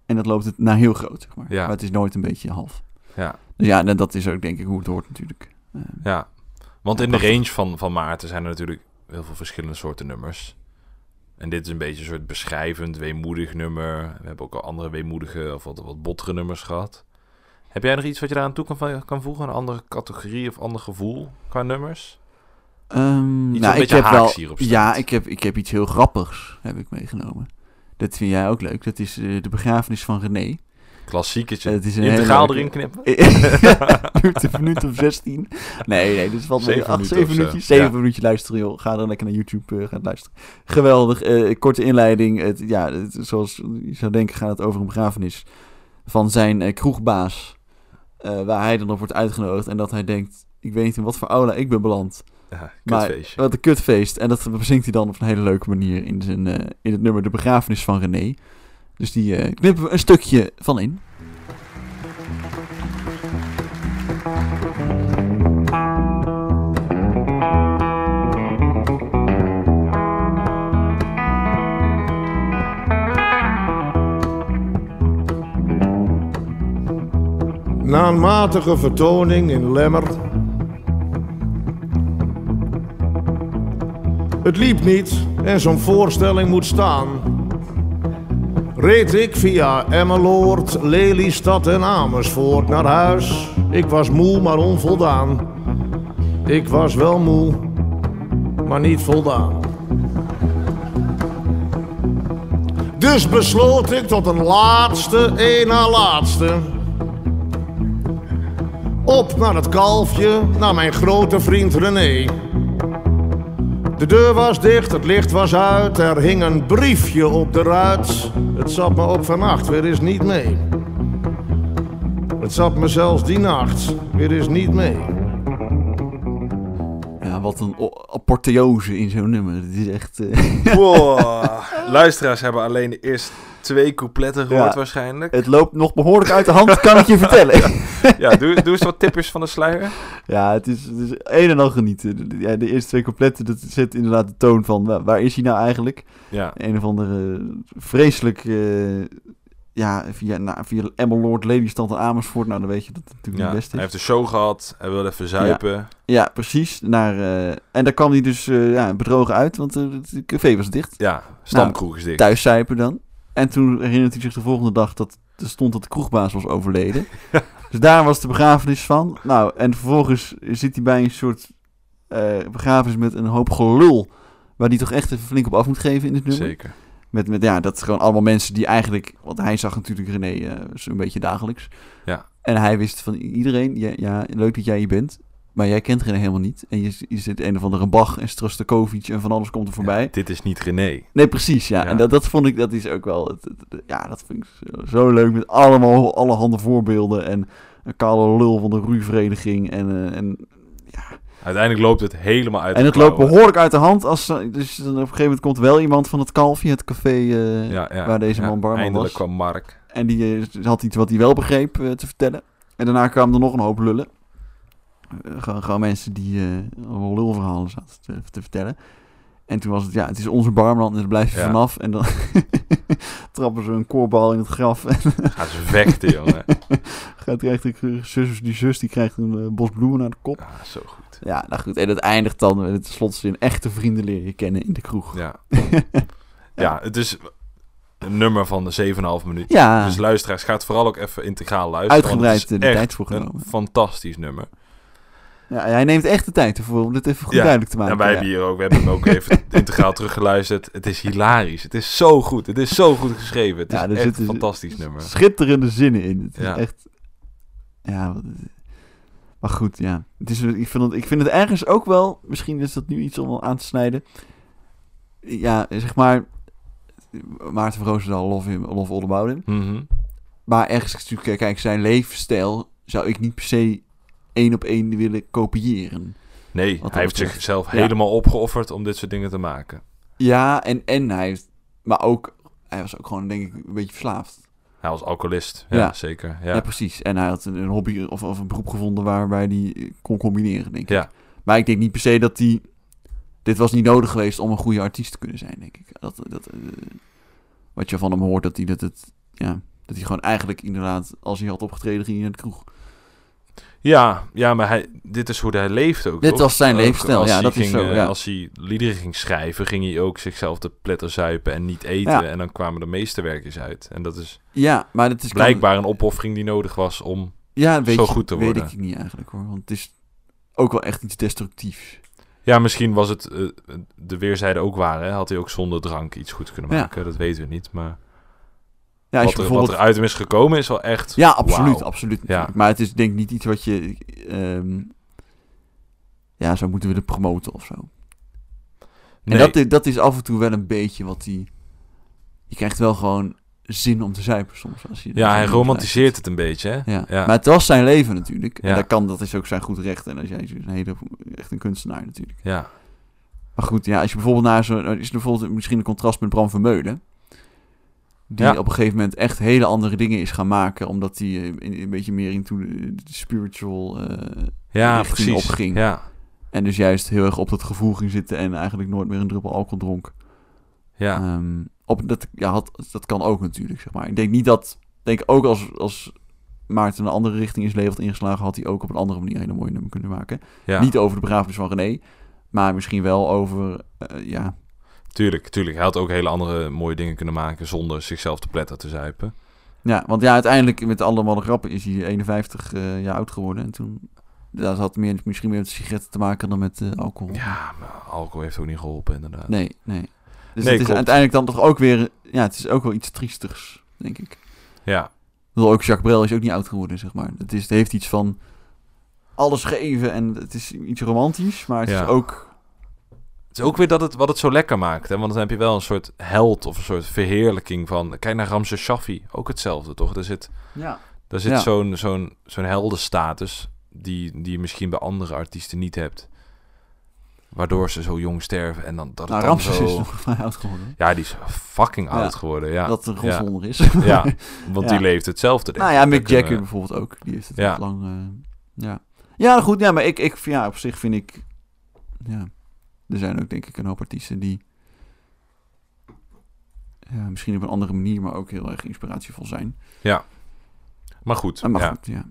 en dat loopt het naar heel groot, zeg maar.
Ja.
Maar het is nooit een beetje half.
ja,
Dus ja, en dat is ook denk ik hoe het hoort natuurlijk. Eh,
ja. Want in de range van, van Maarten zijn er natuurlijk heel veel verschillende soorten nummers. En dit is een beetje een soort beschrijvend, weemoedig nummer. We hebben ook al andere weemoedige of wat, wat bottere nummers gehad. Heb jij nog iets wat je daar aan toe kan, kan voegen? Een andere categorie of ander gevoel qua nummers? Wat
nou, ik heb wel, ja, ik heb, ik heb iets heel grappigs heb ik meegenomen. Dat vind jij ook leuk. Dat is eh, de begrafenis van René.
Klassieketje.
Het is een
Integraal
hele
erin knippen?
duurt een minuut of 16. Nee, nee, acht,
minuten
zeven
of zo.
minuutjes. Zeven
Ja.
minuutjes luisteren, joh. Ga dan lekker naar YouTube eh, gaan luisteren. Geweldig. eh, korte inleiding. Het, ja, het, zoals je zou denken gaat het over een begrafenis van zijn eh, kroegbaas. waar hij dan op wordt uitgenodigd. En dat hij denkt, ik weet niet in wat voor aula ik ben beland.
Ja,
Maar wat een kutfeest. En dat bezinkt hij dan op een hele leuke manier in, zijn, in het nummer De Begrafenis van René. Dus die eh, knippen we een stukje van in.
Na een matige vertoning in Lemmer. Het liep niet en zo'n voorstelling moet staan. Reed ik via Emmeloord, Lelystad en Amersfoort naar huis. Ik was moe, maar onvoldaan. Ik was wel moe, maar niet voldaan. Dus besloot ik tot een laatste, één na laatste. Op naar het kalfje, naar mijn grote vriend René. De deur was dicht, het licht was uit, er hing een briefje op de ruit. Het zat me ook vannacht weer eens niet mee. Het zat me zelfs die nacht weer eens niet mee.
Ja, wat een apotheose in zo'n nummer. Het is echt... eh,
Wow. Luisteraars hebben alleen de eerste twee coupletten gehoord
Ja.
waarschijnlijk.
het loopt nog behoorlijk uit de hand, kan ik je vertellen.
Ja, doe, doe eens wat tippers van de sluier.
Ja, het is, het is een en al genieten. De- Ja, de eerste twee coupletten, dat zet inderdaad de toon van... wa- Waar is hij nou eigenlijk?
Ja,
Een of andere vreselijk... eh, ja, via, nou, via Emmeloord, Lelystad en Amersfoort. Nou, dan weet je dat het natuurlijk
ja.
niet best
hij
is.
heeft een show gehad. Hij wilde even zuipen.
Ja, precies. Naar, eh, en daar kwam hij dus eh, ja, bedrogen uit, want eh, het café was dicht.
Ja, stamkroeg is dicht.
Thuis zuipen dan. En toen herinnert hij zich de volgende dag dat er stond dat de kroegbaas was overleden. dus daar was de begrafenis van. Nou, en vervolgens zit hij bij een soort eh, begrafenis met een hoop gelul. Waar hij toch echt even flink op af moet geven in het nummer.
Zeker.
Met, met, ja, dat gewoon allemaal mensen die eigenlijk... Want hij zag natuurlijk René eh, zo'n beetje dagelijks.
Ja.
En hij wist van iedereen... Ja, ja, leuk dat jij hier bent. Maar jij kent René helemaal niet. En je, je zit een of andere Bach en Strostakovic en van alles komt er voorbij.
Ja, dit is niet René.
Nee, precies, ja.
Ja.
En dat, dat vond ik, dat is ook wel... het- het- het- ja, dat vind ik zo, zo leuk met allemaal allerhande voorbeelden. En een kale lul van de roeivereniging. En, eh, en,
Uiteindelijk loopt het helemaal uit
en het loopt behoorlijk uit de hand. Als, ze- dus op een gegeven moment komt wel iemand van het kalfje, het café... eh,
Ja, ja,
waar deze
ja.
man barman
Eindelijk
was.
kwam Mark.
En die eh, had iets wat hij wel begreep eh, te vertellen. En daarna kwamen er nog een hoop lullen. Eh, gewoon, gewoon mensen die eh allemaal lulverhalen zaten te, te vertellen. En toen was het, ja, het is onze barman en daar blijf je
Ja.
vanaf. En dan trappen ze een koorbal in het graf. En
Gaan ze vechten, jongen.
gaat die zus, die zus die krijgt een eh, bos bloemen naar de kop.
Ah, zo goed.
Ja, nou goed. En het eindigt dan met het slotzin echte vrienden leer je kennen in de kroeg.
Ja. ja, het is een nummer van de 7,5 minuut.
Ja,
Dus luisteraars, gaat vooral ook even integraal luisteren.
uitgebreid eh, de tijd voor
een
genomen.
fantastisch nummer.
Ja, hij neemt echt de tijd ervoor om dit even goed
Ja.
duidelijk te maken.
En wij hebben hier ook, we hebben hem ook even integraal teruggeluisterd. Het is hilarisch. Het is zo goed. Het is zo goed geschreven. Het is
Ja,
echt
zitten
een fantastisch nummer.
schitterende zinnen in. Het is echt... Ja, maar goed, ja. Het is, ik, vind het, ik vind het ergens ook wel... Misschien is dat nu iets om aan te snijden. Ja, zeg maar... Maarten van Roosendaal, love him, love all about him. Maar ergens kijk, zijn levensstijl zou ik niet per se één op één willen kopiëren.
Nee, hij heeft
betreft.
zichzelf
Ja.
helemaal opgeofferd om dit soort dingen te maken.
Ja, en, en hij heeft, maar ook, hij was ook gewoon, denk ik, een beetje verslaafd.
Hij was alcoholist, ja,
Ja.
zeker.
Ja,
Ja.
precies. En hij had een, een hobby of, of een beroep gevonden waarbij hij kon combineren, denk ik.
Ja.
Maar ik denk niet per se dat hij... Dit was niet nodig geweest om een goede artiest te kunnen zijn, denk ik. Dat, dat, eh, wat je van hem hoort, dat hij dat het... Ja, dat hij gewoon eigenlijk inderdaad, als hij had opgetreden, ging hij naar de kroeg.
Ja, ja, maar hij, dit is hoe hij leefde ook.
Dit
toch?
was zijn
Ook
levensstijl,
als
ja,
hij
dat is zo,
eh,
ja.
Als hij liederen ging schrijven, ging hij ook zichzelf de pletter zuipen en niet eten.
Ja.
En dan kwamen de meeste werkjes uit. En dat is
Ja, maar dat is...
blijkbaar een opoffering die nodig was om...
ja, weet
zo
je-
goed te
weet
worden.
ik niet eigenlijk, hoor. Want het is ook wel echt iets destructiefs.
Ja, misschien was het eh, de weerzijde ook waar. Hè? Had hij ook zonder drank iets goed kunnen
Ja.
maken. Dat weten we niet. Maar
Ja, als
wat,
je
er,
bijvoorbeeld...
wat er uit hem is gekomen is wel echt...
Ja, absoluut, absoluut.
Ja.
Maar het is denk ik niet iets wat je ehm, ja, zou moeten willen promoten of zo.
Nee.
En dat, is- dat is af en toe wel een beetje wat hij... Je krijgt wel gewoon zin om te zuipen soms. Als je
ja, hij romantiseert het een beetje, hè?
Ja.
Ja.
maar het was zijn leven natuurlijk. En
Ja.
dat, kan, dat is ook zijn goed recht. En als jij is een hele, echt een kunstenaar natuurlijk.
Ja,
Maar goed, ja, als je bijvoorbeeld naar zo'n... Is er bijvoorbeeld misschien een contrast met Bram Vermeulen. Die
Ja.
op een gegeven moment echt hele andere dingen is gaan maken. Omdat hij eh, een, beetje meer into de, spiritual... eh,
ja
richting
precies.
opging.
Ja,
en dus juist heel erg op dat gevoel ging zitten. En eigenlijk nooit meer een druppel alcohol dronk.
ja.
Ehm, op, dat, ja, had, dat kan ook natuurlijk, zeg maar. Ik denk niet dat... Ik denk ook als, als Maarten een andere richting is levend ingeslagen... had hij ook op een andere manier een hele mooie nummer kunnen maken.
ja.
Niet over de begrafenis van René... maar misschien wel over... eh, ja,
Tuurlijk, tuurlijk. Hij had ook hele andere mooie dingen kunnen maken zonder zichzelf te pletter te zuipen.
ja, want ja, uiteindelijk met allemaal de grappen is hij 51 eh, jaar oud geworden. En toen... Dat had meer, misschien meer met sigaretten te maken dan met eh, alcohol.
Ja, maar alcohol heeft ook niet geholpen, inderdaad.
Nee, nee. Dus
Nee,
het is
klopt.
uiteindelijk dan toch ook weer... Ja, het is ook wel iets triestigs, denk ik.
Ja,
bedoel, ook Jacques Brel is ook niet oud geworden, zeg maar. Het, is, het heeft iets van alles geven en het is iets romantisch, maar het
Ja.
is ook...
het is ook weer dat het, wat het zo lekker maakt. Hè? Want dan heb je wel een soort held of een soort verheerlijking van... Kijk naar Ramses Shaffi, ook hetzelfde, toch? Daar zit,
Ja.
daar zit
Ja.
zo'n zo'n zo'n heldenstatus die, die je misschien bij andere artiesten niet hebt. Waardoor ze zo jong sterven en dan dat het
Nou,
dan
Ramses
zo...
is nog vrij oud geworden.
Ja, die is fucking
Ja.
oud geworden, ja.
Dat een
ja.
rotswonder is.
Ja, want die leeft hetzelfde. denk
nou ja, Mick Jagger bijvoorbeeld ook. Die heeft het lang... eh, ja. ja, goed. Ja, maar ik, ik, ja, op zich vind ik... Ja, er zijn ook denk ik een hoop artiesten die... Ja, misschien op een andere manier, maar ook heel erg inspiratievol zijn.
Maar goed,
maar
ja.
goed, ja.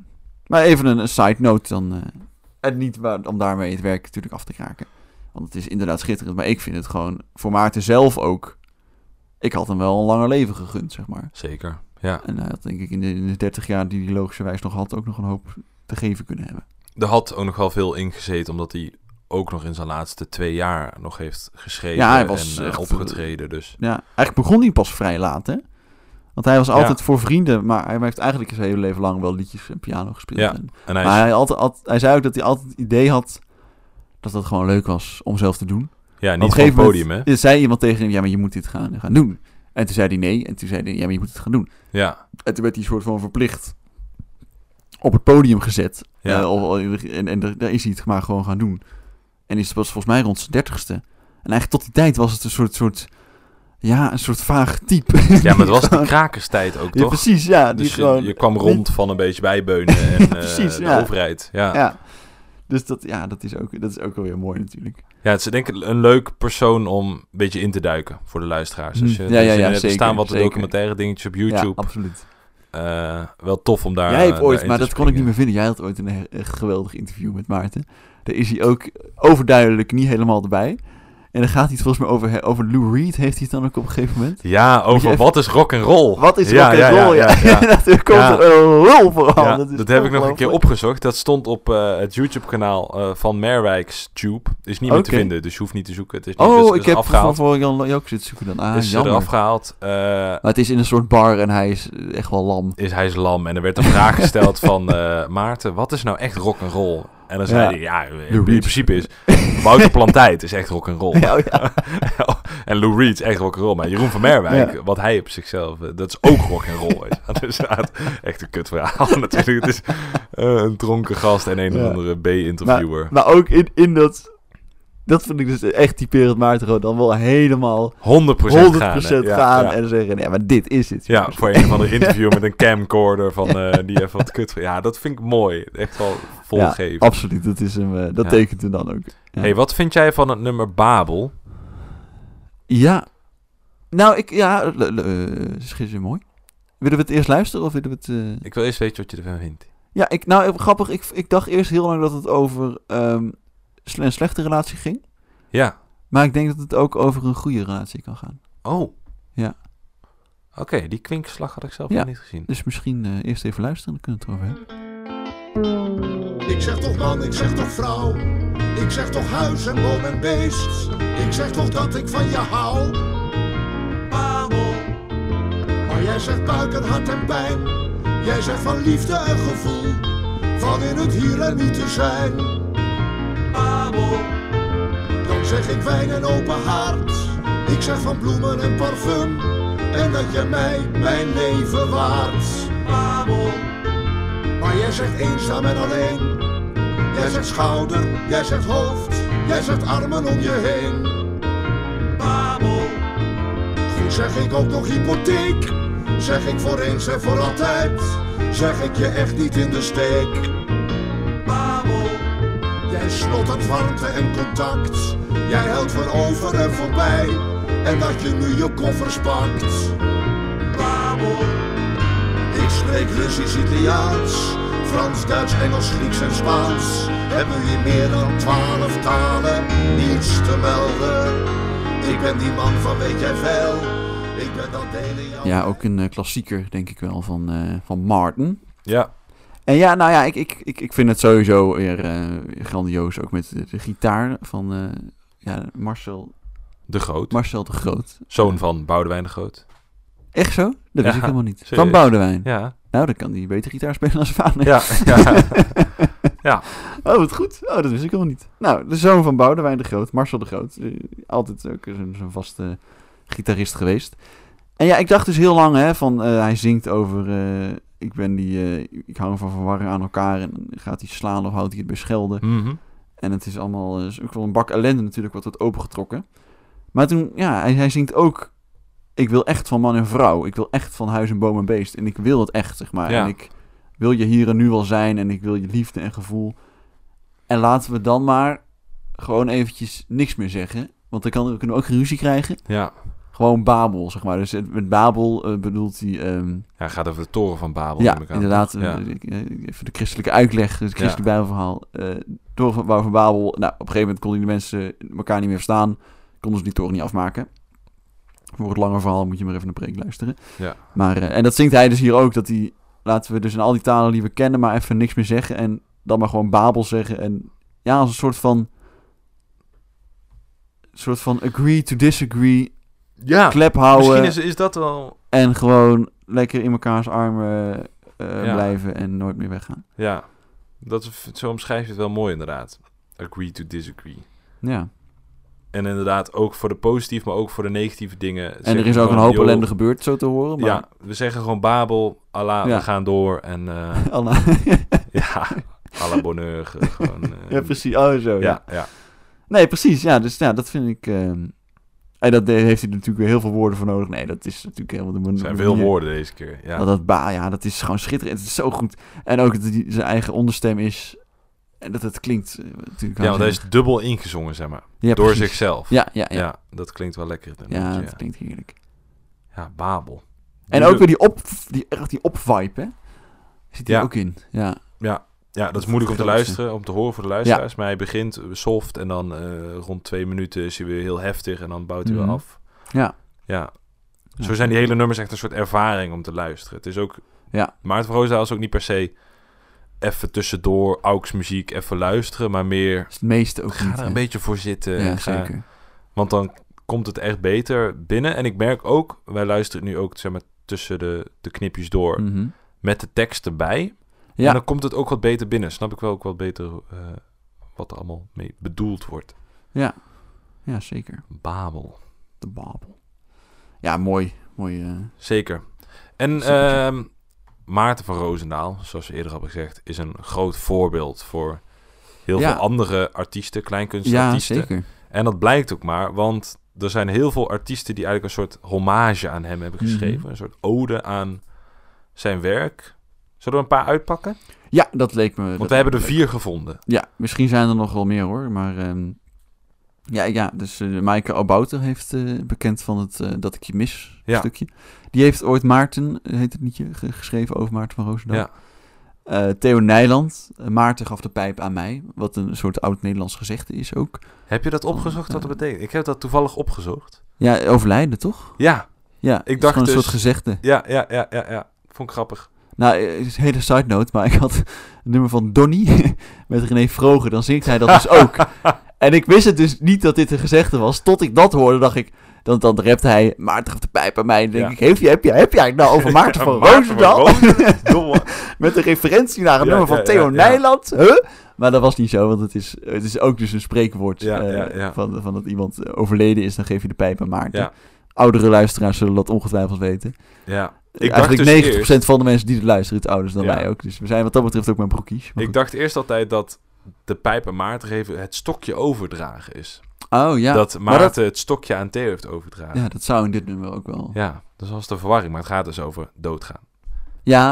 Maar even een, een side note dan. eh, en niet waar, om daarmee het werk natuurlijk af te kraken. Want het is inderdaad schitterend. Maar ik vind het gewoon voor Maarten zelf ook. Ik had hem wel een langer leven gegund, zeg maar.
zeker. Ja.
En hij had denk ik in de, in de 30 jaar die hij logischerwijs nog had, ook nog een hoop te geven kunnen hebben.
Er had ook nog wel veel ingezeten, omdat hij ook nog in zijn laatste twee jaar nog heeft geschreven
Ja, hij was
en eh,
echt,
opgetreden. Dus
Ja, eigenlijk begon hij pas vrij laat, hè? Want hij was altijd voor vrienden, maar hij heeft eigenlijk zijn hele leven lang wel liedjes en piano gespeeld.
Ja,
En-
en hij
maar
is,
hij, altijd, altijd- hij zei ook dat hij altijd het idee had dat dat gewoon leuk was om zelf te doen.
ja,
Op
niet
een
het
gegeven
podium, hè?
moment zei iemand tegen hem, ja, maar je moet dit gaan, gaan doen. En toen zei hij nee. En toen zei hij, ja, maar je moet het gaan doen.
Ja,
En toen werd hij soort van verplicht op het podium gezet.
Ja.
Eh, en, en daar- daar is hij het maar gewoon gaan doen. En is het was volgens mij rond zijn dertigste. En eigenlijk tot die tijd was het een soort, soort ja, een soort vaag type.
ja maar het was de krakerstijd ook,
Ja,
toch?
precies, ja. Die
dus je,
gewoon,
je kwam rond van een beetje bijbeunen en eh,
Precies,
de
ja.
overheid. Ja. Ja.
ja. Dus dat, ja, dat is ook, dat is ook wel weer mooi natuurlijk.
het is denk ik een leuk persoon om een beetje in te duiken voor de luisteraars. Als je,
Hm. Ja, ja,
je
ja,
er
zeker,
staan wat
zeker.
documentaire dingetjes op
Ja,
YouTube.
absoluut.
Eh, wel tof om daar
Jij hebt
eh,
ooit, maar dat kon ik niet meer vinden. Jij had ooit een geweldig interview met Maarten. Daar is hij ook overduidelijk niet helemaal erbij. En dan gaat hij het volgens mij over, over Lou Reed, heeft hij het dan ook op een gegeven moment.
Ja, over
even-
wat is rock and roll?
Wat is
ja,
rock and roll? Ja,
ja, ja.
er komt er een rol vooral. Dat
dat heb ik nog een keer opgezocht. Dat stond op eh, het YouTube-kanaal eh, van Merwijks Tube. Is niet meer te vinden, dus je hoeft niet te zoeken. Het is niet,
Oh,
dus,
ik heb
afgehaald.
voor Jan Jook zitten zoeken dan. Ah,
is
jammer.
eraf gehaald. Eh,
Maar het is in een soort bar en hij is echt wel lam.
is hij is lam. En er werd een vraag gesteld van Maarten, wat is nou echt rock and roll? En dan zei
Ja.
hij, ja, in,
Lou
in principe is Wouter Plantijt is echt rock and roll.
Ja, ja.
en Lou Reed is echt rock and roll. Maar Jeroen van Merwijk, wat hij op zichzelf, eh, dat is ook rock and roll. echt een kut verhaal natuurlijk. Het is eh, een dronken gast en een of andere B-interviewer.
Maar ook in, in dat... Dat vind ik dus echt typerend Maarten gewoon dan wel helemaal
100%
100%
gaan. Ja,
en zeggen, ja, maar dit is het.
Ja, voor een of andere interview met een camcorder van eh, die even wat kut. Ja, dat vind ik mooi. Echt wel volgeven.
Ja, absoluut, dat, is hem, eh, dat tekent hem dan ook.
Hey, wat vind jij van het nummer Babel?
Ja. Nou, ik, ja, eh, schitterend mooi. Willen we het eerst luisteren of willen we het...
Ik wil eerst weten wat je ervan vindt.
Ja, ik, nou, grappig, ik, ik dacht eerst heel lang dat het over ehm, een slechte relatie ging.
Ja.
Maar ik denk dat het ook over een goede relatie kan gaan.
Oh.
Ja.
Oké, die kwinkslag had ik zelf
Ja.
nog niet gezien.
Dus misschien eh, eerst even luisteren, dan kunnen we het erover hebben.
Ik zeg toch man, ik zeg toch vrouw. Ik zeg toch huis en boom en beest. Ik zeg toch dat ik van je hou. Babel. Maar jij zegt buik en hart en pijn. Jij zegt van liefde en gevoel. Van in het hier en nu te zijn. Dan zeg ik wijn en open hart. Ik zeg van bloemen en parfum. En dat jij mij mijn leven waard. Babel. Maar jij zegt eenzaam en alleen. Jij zegt schouder, jij zegt hoofd, jij zegt armen om je heen. Babel. Goed zeg ik ook nog hypotheek. Zeg ik voor eens en voor altijd. Zeg ik je echt niet in de steek. Jij snottert warmte en contact. Jij houdt van over en voorbij. En dat je nu je koffers pakt. Babel. Ik spreek Russisch, Italiaans, Frans, Duits, Engels, Grieks en Spaans. Hebben we hier meer dan twaalf talen, niets te melden. Ik ben die man van weet jij veel, ik ben dat jou.
Ja, ook een eh, klassieker, denk ik wel, van, eh, van Martin.
Ja.
En ja, nou ja, ik, ik, ik, ik vind het sowieso weer eh, grandioos. Ook met de, de gitaar van eh, ja, Marcel,
De Groot.
Marcel de Groot.
Zoon van Boudewijn de Groot.
Echt zo? Dat wist
Ja,
ik helemaal niet.
serieus.
Van Boudewijn.
Ja.
Nou, dan kan hij beter gitaar spelen als zijn vader.
Ja. ja.
Oh, wat goed. Oh, dat wist ik helemaal niet. Nou, de zoon van Boudewijn de Groot, Marcel de Groot. eh, altijd ook zo'n vaste gitarist geweest. En ja, ik dacht dus heel lang, hè, van eh, hij zingt over... ik ben die... eh, ik hou van verwarren aan elkaar en dan gaat hij slaan of houdt hij het bij schelden.
Mhm.
En het is allemaal eh, is ook wel een bak ellende natuurlijk, wat wordt opengetrokken. Maar toen, ja, hij, hij zingt ook... Ik wil echt van man en vrouw. Ik wil echt van huis en boom en beest. En ik wil het echt, zeg maar.
Ja.
En ik wil je hier en nu wel zijn. En ik wil je liefde en gevoel. En laten we dan maar gewoon eventjes niks meer zeggen. Want dan kan, kunnen we ook ruzie krijgen.
Ja.
Gewoon Babel, zeg maar. Dus met Babel eh, bedoelt hij... ehm,
Ja, gaat over de toren van Babel.
ja,
neem ik aan.
inderdaad.
Ja.
eh, Even de christelijke uitleg, het christelijke bijbelverhaal. eh toren van, van Babel. Nou, op een gegeven moment konden die mensen elkaar niet meer verstaan. Konden ze die toren niet afmaken. Voor het lange verhaal moet je maar even een preek luisteren.
Ja.
Maar, en dat zingt hij dus hier ook. Dat hij, laten we dus in al die talen die we kennen, maar even niks meer zeggen. En dan maar gewoon Babel zeggen. En ja, als een soort van... soort van agree to disagree.
Ja.
Klep houden.
Misschien is, is dat wel...
En gewoon lekker in mekaars armen eh,
Ja.
blijven en nooit meer weggaan.
Ja. Dat zo omschrijf je het wel mooi inderdaad. Agree to disagree.
Ja.
En inderdaad ook voor de positieve, maar ook voor de negatieve dingen.
En er is ook een hoop ellende gebeurd, zo te horen. Maar
Ja, we zeggen gewoon Babel, Allah,
Ja.
we gaan door. En eh,
Anna-
ja, à la bonheur. ge- gewoon, eh,
ja, precies. Oh, zo. Ja.
Ja, ja.
Nee, precies. Ja, dus ja, dat vind ik... ehm, en dat heeft hij natuurlijk weer heel veel woorden voor nodig. Nee, dat is natuurlijk helemaal de
Er
manier.
zijn veel woorden deze keer. Ja.
Dat, dat ba, ja, dat is gewoon schitterend. Het is zo goed. En ook dat hij zijn eigen onderstem is. En dat het klinkt eh, natuurlijk...
ja, want hij is dubbel ingezongen, zeg maar.
Ja,
door
precies.
zichzelf.
Ja, ja,
ja.
ja.
dat klinkt wel lekker.
Ja, dat klinkt heerlijk.
Ja, Babel.
En ook weer die op, die, echt die op-vibe, hè? Zit hier
Ja.
ook in. Ja.
Ja, ja, dat is moeilijk om te luisteren, om te horen voor de luisteraars. Maar hij begint soft en dan eh, rond twee minuten is hij weer heel heftig en dan bouwt hij
Mhm.
weer af.
Ja.
Ja. Zo zijn die hele nummers echt een soort ervaring om te luisteren. Het is ook...
Ja.
Maarten van Roosendaal is ook niet per se even tussendoor AUX muziek even luisteren, maar meer
is het meeste ook
ga
niet.
er
hè?
een beetje voor zitten.
Ja,
ga-
zeker.
Want dan komt het echt beter binnen. En ik merk ook, wij luisteren nu ook zeg maar, tussen de, de knipjes door
Mhm.
met de tekst erbij.
Ja.
En dan komt het ook wat beter binnen. Snap ik wel ook wat beter eh, wat er allemaal mee bedoeld wordt.
Ja, ja zeker.
Babel.
De Babel. Ja, mooi. mooi eh,
Zeker. En ehm, Maarten van Roosendaal, zoals we eerder hebben gezegd, is een groot voorbeeld voor heel
Ja.
veel andere artiesten,
ja,
kleinkunstartiesten.
zeker.
En dat blijkt ook maar, want er zijn heel veel artiesten die eigenlijk een soort hommage aan hem hebben geschreven.
Mhm.
Een soort ode aan zijn werk. Zullen we een paar uitpakken?
Ja, dat leek me...
Want we hebben er vier gevonden.
Ja, misschien zijn er nog wel meer hoor, maar... ehm, ja, ja, dus eh Maaike Obouter heeft eh, bekend van het eh, Dat ik je mis
Ja.
stukje. Die heeft ooit Maarten, heet het liedje, ge- geschreven over Maarten van Roosendaal.
Ja.
Theo Nijland, Maarten gaf de pijp aan mij, wat een soort oud-Nederlands gezegde is ook.
Heb je dat opgezocht wat dat betekent? Ik heb dat toevallig opgezocht.
Ja, overlijden toch?
Ja,
Ja, is
dacht
gewoon een
dus-
soort gezegde.
ja, ja, ja, ja. ja. Vond ik grappig.
Nou, eh, het is een hele side note, maar ik had het nummer van Donny met René Vroger. Dan zingt hij dat dus ook. En ik wist het dus niet dat dit een gezegde was. Tot ik dat hoorde, dacht ik... Dan, dan rapt hij, Maarten de pijp aan mij. En denk
Ja.
ik, heb je, heb je, heb eigenlijk nou over Maarten van Roosendaal? Met een referentie naar een
Ja,
nummer van
ja,
Theo. Nijland. Huh? Maar dat was niet zo, want het is, het is ook dus een spreekwoord. Eh. Van, van dat iemand eh, overleden is, dan geef je de pijp aan Maarten. Oudere luisteraars zullen dat ongetwijfeld weten.
ja. Ik dacht
Eigenlijk
dus
90%
eerst,
van de mensen die het luisteren, het ouders dan
Ja.
wij ook. Dus we zijn wat dat betreft ook mijn broekies. Maar
ik
goed.
dacht eerst altijd dat de pijp aan Maarten geven het stokje overdragen is.
oh ja.
dat
maar
Maarten het stokje aan Theo heeft overdragen.
ja, dat zou in dit nummer ook wel. Ja,
Ja, dat was de verwarring, maar het gaat dus over doodgaan.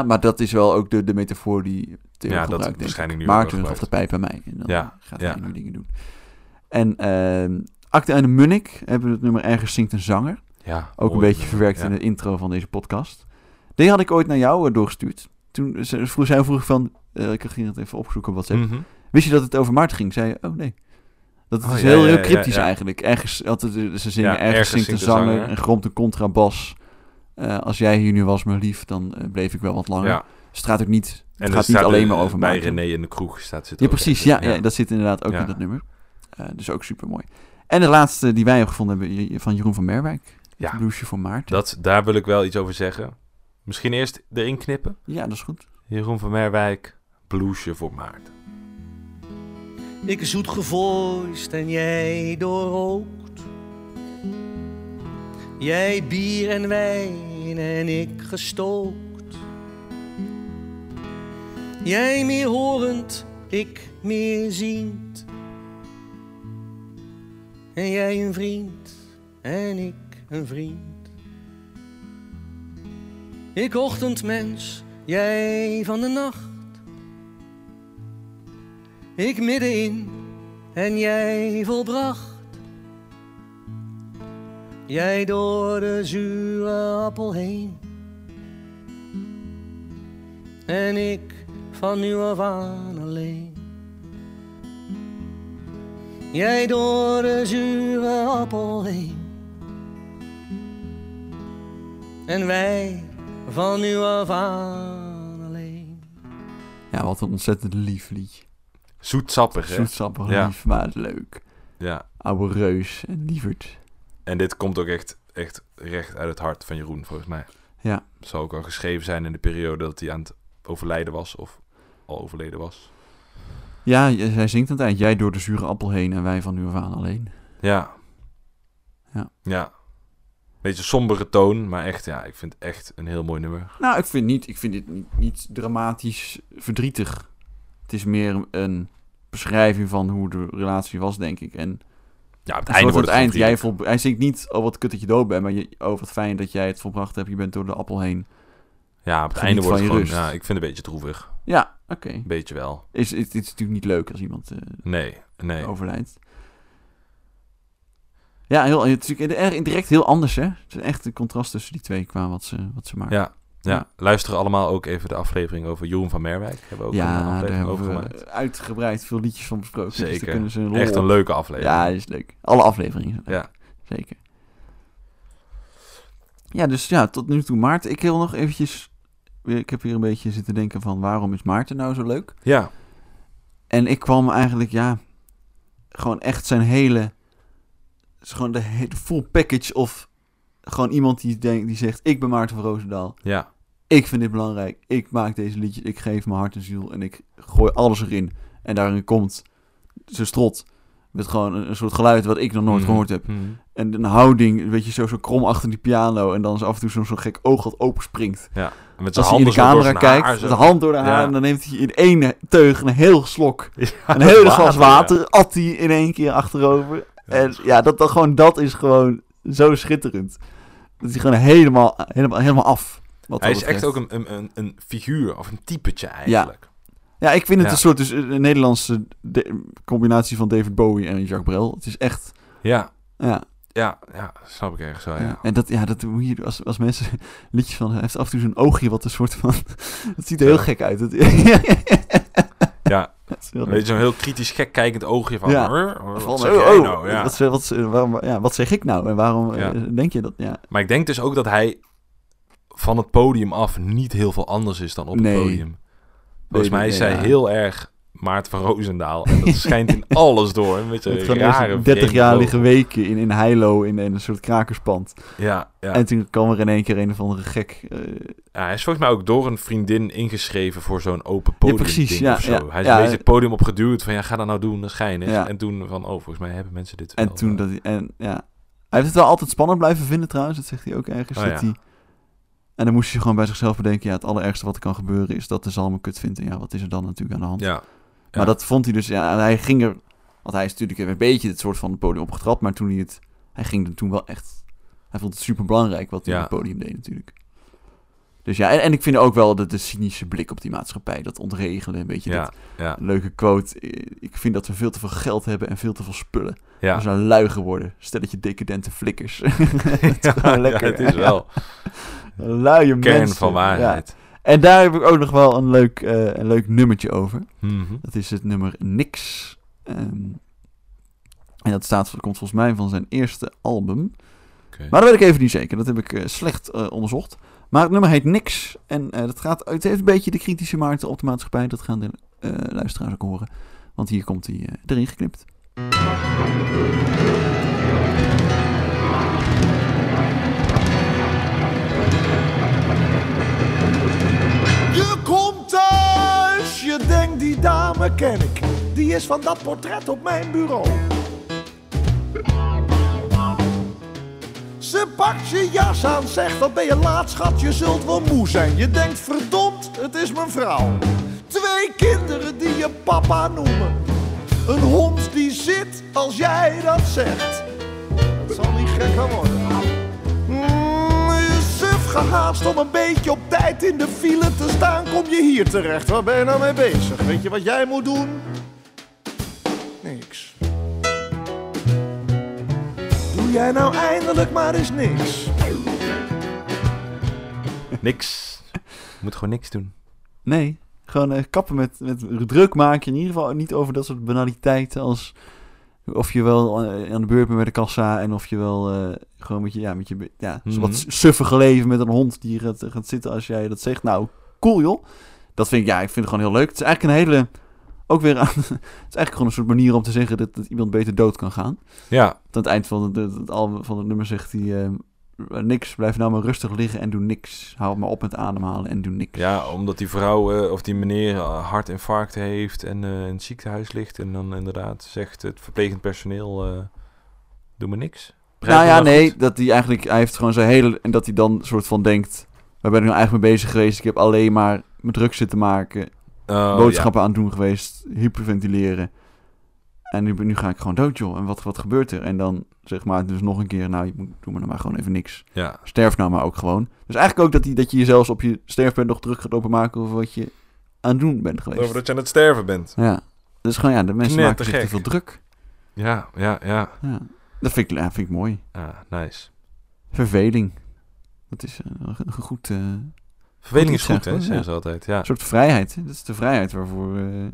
maar dat is wel ook de, de metafoor die Theo
Ja, dat
gebruikt. ik.
waarschijnlijk nu ook
Maarten gaf de pijp aan mij. En dan
Ja,
gaat
ja.
hij nu dingen doen. En ehm Acte en de Munnik hebben het nummer Ergens zingt een zanger.
Ja,
Ook een beetje verwerkt
Ja.
in de intro van deze podcast. Die had ik ooit naar jou eh, doorgestuurd. Toen vroeg zij vroeg van, eh, ik ging het even opzoeken op WhatsApp.
Mhm.
Wist je dat het over Maarten ging? Zei je, oh nee. Dat
Oh,
is
ja,
heel,
ja,
heel cryptisch
ja.
eigenlijk. Ergens, altijd, eh, ze zingen
Ja,
ergens, zingt een zanger en gromt een contrabas. Als jij hier nu was, mijn lief, dan bleef ik wel wat langer.
Ja.
Dus het gaat ook niet, het
En
gaat niet alleen maar over
bij
Maarten.
René in de kroeg staat zit
Ja, precies.
ergens.
Ja, ja. dat zit inderdaad ook in dat nummer. Dus ook super mooi. En de laatste die wij hebben gevonden hebben van Jeroen van Merwijk.
Ja.
Het Bluesje voor Maarten.
Dat, daar wil ik wel iets over zeggen. Misschien eerst erin knippen.
Ja, dat is goed.
Jeroen van Merwijk, bluesje voor Maarten.
Ik zoet gevoist en jij doorrookt. Jij bier en wijn en ik gestookt. Jij meer horend, ik meer ziend. En jij een vriend en ik een vriend. Ik ochtendmens, jij van de nacht. Ik middenin en jij volbracht. Jij door de zure appel heen. En ik van nu af aan alleen. Jij door de zure appel heen. En wij van nu af aan alleen.
Ja, wat een ontzettend lief liedje.
Zoetsappig, hè?
Zoetsappig
Ja.
lief, maar leuk.
Ja.
Oude reus en lieverd.
En dit komt ook echt, echt recht uit het hart van Jeroen, volgens mij.
Ja.
Het zou ook al geschreven zijn in de periode dat hij aan het overlijden was, of al overleden was.
Ja, j- zij zingt aan het eind. Jij door de zure appel heen en wij van nu af aan alleen.
Ja.
Ja.
Ja. Beetje sombere toon, maar echt, ja, ik vind het echt een heel mooi nummer.
Nou, ik vind, niet, ik vind dit niet, niet dramatisch verdrietig. Het is meer een beschrijving van hoe de relatie was, denk ik. En
Ja, op het
het
einde
wordt het eind.
het
Jij
vol...
hij zingt niet, oh wat kut dat je dood bent, maar je, oh wat fijn dat jij het volbracht hebt. Je bent door de appel heen.
Ja, op het
Geniet
einde wordt het gewoon...
rust.
Ja, ik vind het een beetje droevig.
Ja, oké.
Beetje wel.
Is, is, het is natuurlijk niet leuk als iemand eh,
Nee, nee.
overlijdt. Ja, heel, natuurlijk erg indirect heel anders, hè? Het is echt een contrast tussen die twee qua wat ze, wat ze maken.
Ja, ja.
Ja.
luisteren allemaal ook even de aflevering over Jeroen van Merwijk. Hebben we ook een
Ja,
aflevering
hebben
over gemaakt.
uitgebreid veel liedjes van besproken. Dus
Zeker.
kunnen ze een
Echt een leuke aflevering.
Ja, is leuk. Alle afleveringen zijn leuk.
Ja.
Zeker. Ja, dus ja, tot nu toe Maarten. Ik wil nog eventjes... Ik heb hier een beetje zitten denken van... waarom is Maarten nou zo leuk?
ja.
En ik kwam eigenlijk, ja... gewoon echt zijn hele... is gewoon de, he- de full package of... gewoon iemand die, denkt, die zegt... ik ben Maarten van Roosendaal.
ja.
ik vind dit belangrijk. Ik maak deze liedjes. Ik geef mijn hart en ziel. En ik gooi alles erin. En daarin komt zijn strot. Met gewoon een, een soort geluid wat ik nog nooit
Mhm,
gehoord heb.
mhm.
En een houding, weet je, zo, zo krom achter die piano. En dan is af en toe zo'n gek oog dat openspringt.
Ja. En met zijn
Als hij in de camera
haar
kijkt, met de hand door de haar.
Ja.
En dan neemt hij in één teug een heel slok.
Ja,
Een hele glas water. At hij in één keer achterover.
Ja,
En ja, dat, dat, gewoon, dat is gewoon zo schitterend. Dat is gewoon helemaal, helemaal, helemaal af. Wat
Hij
dat
is echt ook een, een, een, een figuur of een typetje eigenlijk.
Ja, ik vind het
Ja.
een soort dus, een Nederlandse de- combinatie van David Bowie en Jacques Brel. Het is echt,
Ja,
ja.
ja, ja, snap ik ergens wel,
ja.
ja.
En dat, ja, dat hoe je als, als mensen liedjes van, hij heeft af en toe zo'n oogje wat een soort van, het ziet er heel
Ja.
gek uit.
Ja, weet zo'n heel kritisch gek kijkend oogje van...
Ja.
"Huh? wat zeg
oh,
jij
oh,
nou? Ja.
wat, wat, waarom, ja, wat zeg ik nou? En waarom
Ja.
eh, denk je dat? Ja,
Maar ik denk dus ook dat hij van het podium af niet heel veel anders is dan op
Nee.
het podium. Volgens mij is hij heel erg Maarten van Roosendaal. En dat schijnt in alles door. Een beetje rare,
eerst 30
vreemde
jaar liggen weken in, in Heilo in, in een soort krakerspand.
Ja, ja.
En toen kwam er in één keer een of andere gek. eh,
Ja, hij is volgens mij ook door een vriendin ingeschreven voor zo'n open podium
precies,
ding
ja,
of zo.
ja,
hij is
ja.
het podium opgeduwd van ja, ga dat nou doen, dat.
Ja.
En toen van, oh, volgens mij hebben mensen dit
en
wel,
toen
eh.
dat hij, en ja. Hij heeft het wel altijd spannend blijven vinden trouwens. Dat zegt hij ook ergens.
Oh,
dat
ja.
hij, en dan moest hij gewoon bij zichzelf bedenken. Ja, het allerergste wat er kan gebeuren is dat de zaal me kut vindt. En ja, wat is er dan natuurlijk aan de hand?
Ja,
Maar dat vond hij dus, ja, hij ging er, want hij is natuurlijk een beetje het soort van het podium opgetrapt, maar toen hij het, hij ging er toen wel echt, hij vond het super belangrijk wat hij op het podium deed natuurlijk. Dus ja, en, en ik vind ook wel de, de cynische blik op die maatschappij, dat ontregelen, een beetje
ja,
dat
ja,
leuke quote. eh, Ik vind dat we veel te veel geld hebben en veel te veel spullen.
ja.
We zijn lui geworden, stelletje decadente flikkers. het is lekker.
het is wel
Luie
kern
mensen.
van
Ja.
waarheid.
En daar heb ik ook nog wel een leuk, eh, een leuk nummertje over.
Mhm.
Dat is het nummer Nix. Ehm, en dat staat, komt volgens mij van zijn eerste album. Maar dat weet ik even niet zeker. Dat heb ik eh, slecht eh, onderzocht. Maar het nummer heet Nix. En dat gaat, het heeft een beetje de kritische markten op de maatschappij. Dat gaan de luisteraars ook horen. Want hier komt hij erin geknipt.
Je denkt die dame ken ik. Die is van dat portret op mijn bureau. Ze pakt je jas aan, zegt wat ben je laat schat, je zult wel moe zijn. Je denkt verdomd, het is mijn vrouw. Twee kinderen die je papa noemen. Een hond die zit als jij dat zegt. Het zal niet gekker worden. Gehaast om een beetje op tijd in de file te staan, kom je hier terecht. Waar ben je nou mee bezig? Weet je wat jij moet doen? Niks. Doe jij nou eindelijk maar eens niks?
Niks. Je moet gewoon niks doen.
Nee, gewoon eh, kappen met, met druk maken. In ieder geval niet over dat soort banaliteiten als... Of je wel eh, aan de beurt bent bij de kassa en of je wel eh, gewoon met je, ja, met je ja,
Mhm.
wat suffige leven met een hond die gaat, gaat zitten als jij dat zegt. Nou, cool joh. Dat vind ik, ja, ik vind het gewoon heel leuk. Het is eigenlijk een hele, ook weer aan, het is eigenlijk gewoon een soort manier om te zeggen dat, dat iemand beter dood kan gaan.
Ja,
Aan het eind van het, het, album, van het nummer zegt hij, eh, niks, blijf nou maar rustig liggen en doe niks. Hou maar op met ademhalen en doe niks.
ja, omdat die vrouw eh, of die meneer eh, hartinfarct heeft en eh, in het ziekenhuis ligt. En dan inderdaad zegt het verplegend personeel, eh, doe maar niks.
Nou ja,
me
nee,
goed?
dat hij eigenlijk, hij heeft gewoon zijn hele, en dat hij dan soort van denkt, waar ben ik nou eigenlijk mee bezig geweest? Ik heb alleen maar me druk zitten maken,
Oh,
boodschappen aan het doen geweest, hyperventileren. En nu, nu ga ik gewoon dood, joh. En wat, wat gebeurt er? En dan zeg maar dus nog een keer, nou, je moet, doe maar nou maar gewoon even niks.
Ja.
Sterf nou maar ook gewoon. Dus eigenlijk ook dat, hij, dat je jezelf op je sterfbed nog druk gaat openmaken over wat je aan het doen bent geweest.
Over dat je aan het sterven bent.
Ja. Dus gewoon, ja, de mensen maken zich te veel druk.
Ja, ja, ja.
Ja. Dat vind ik, ja, vind ik mooi.
Ja, nice.
Verveling. Dat is eh, een, een goed... eh,
Verveling
Goed
is goed, hè, zeggen
ja.
ze altijd. Ja,
Een soort vrijheid. hè. Dat is de vrijheid waarvoor... eh,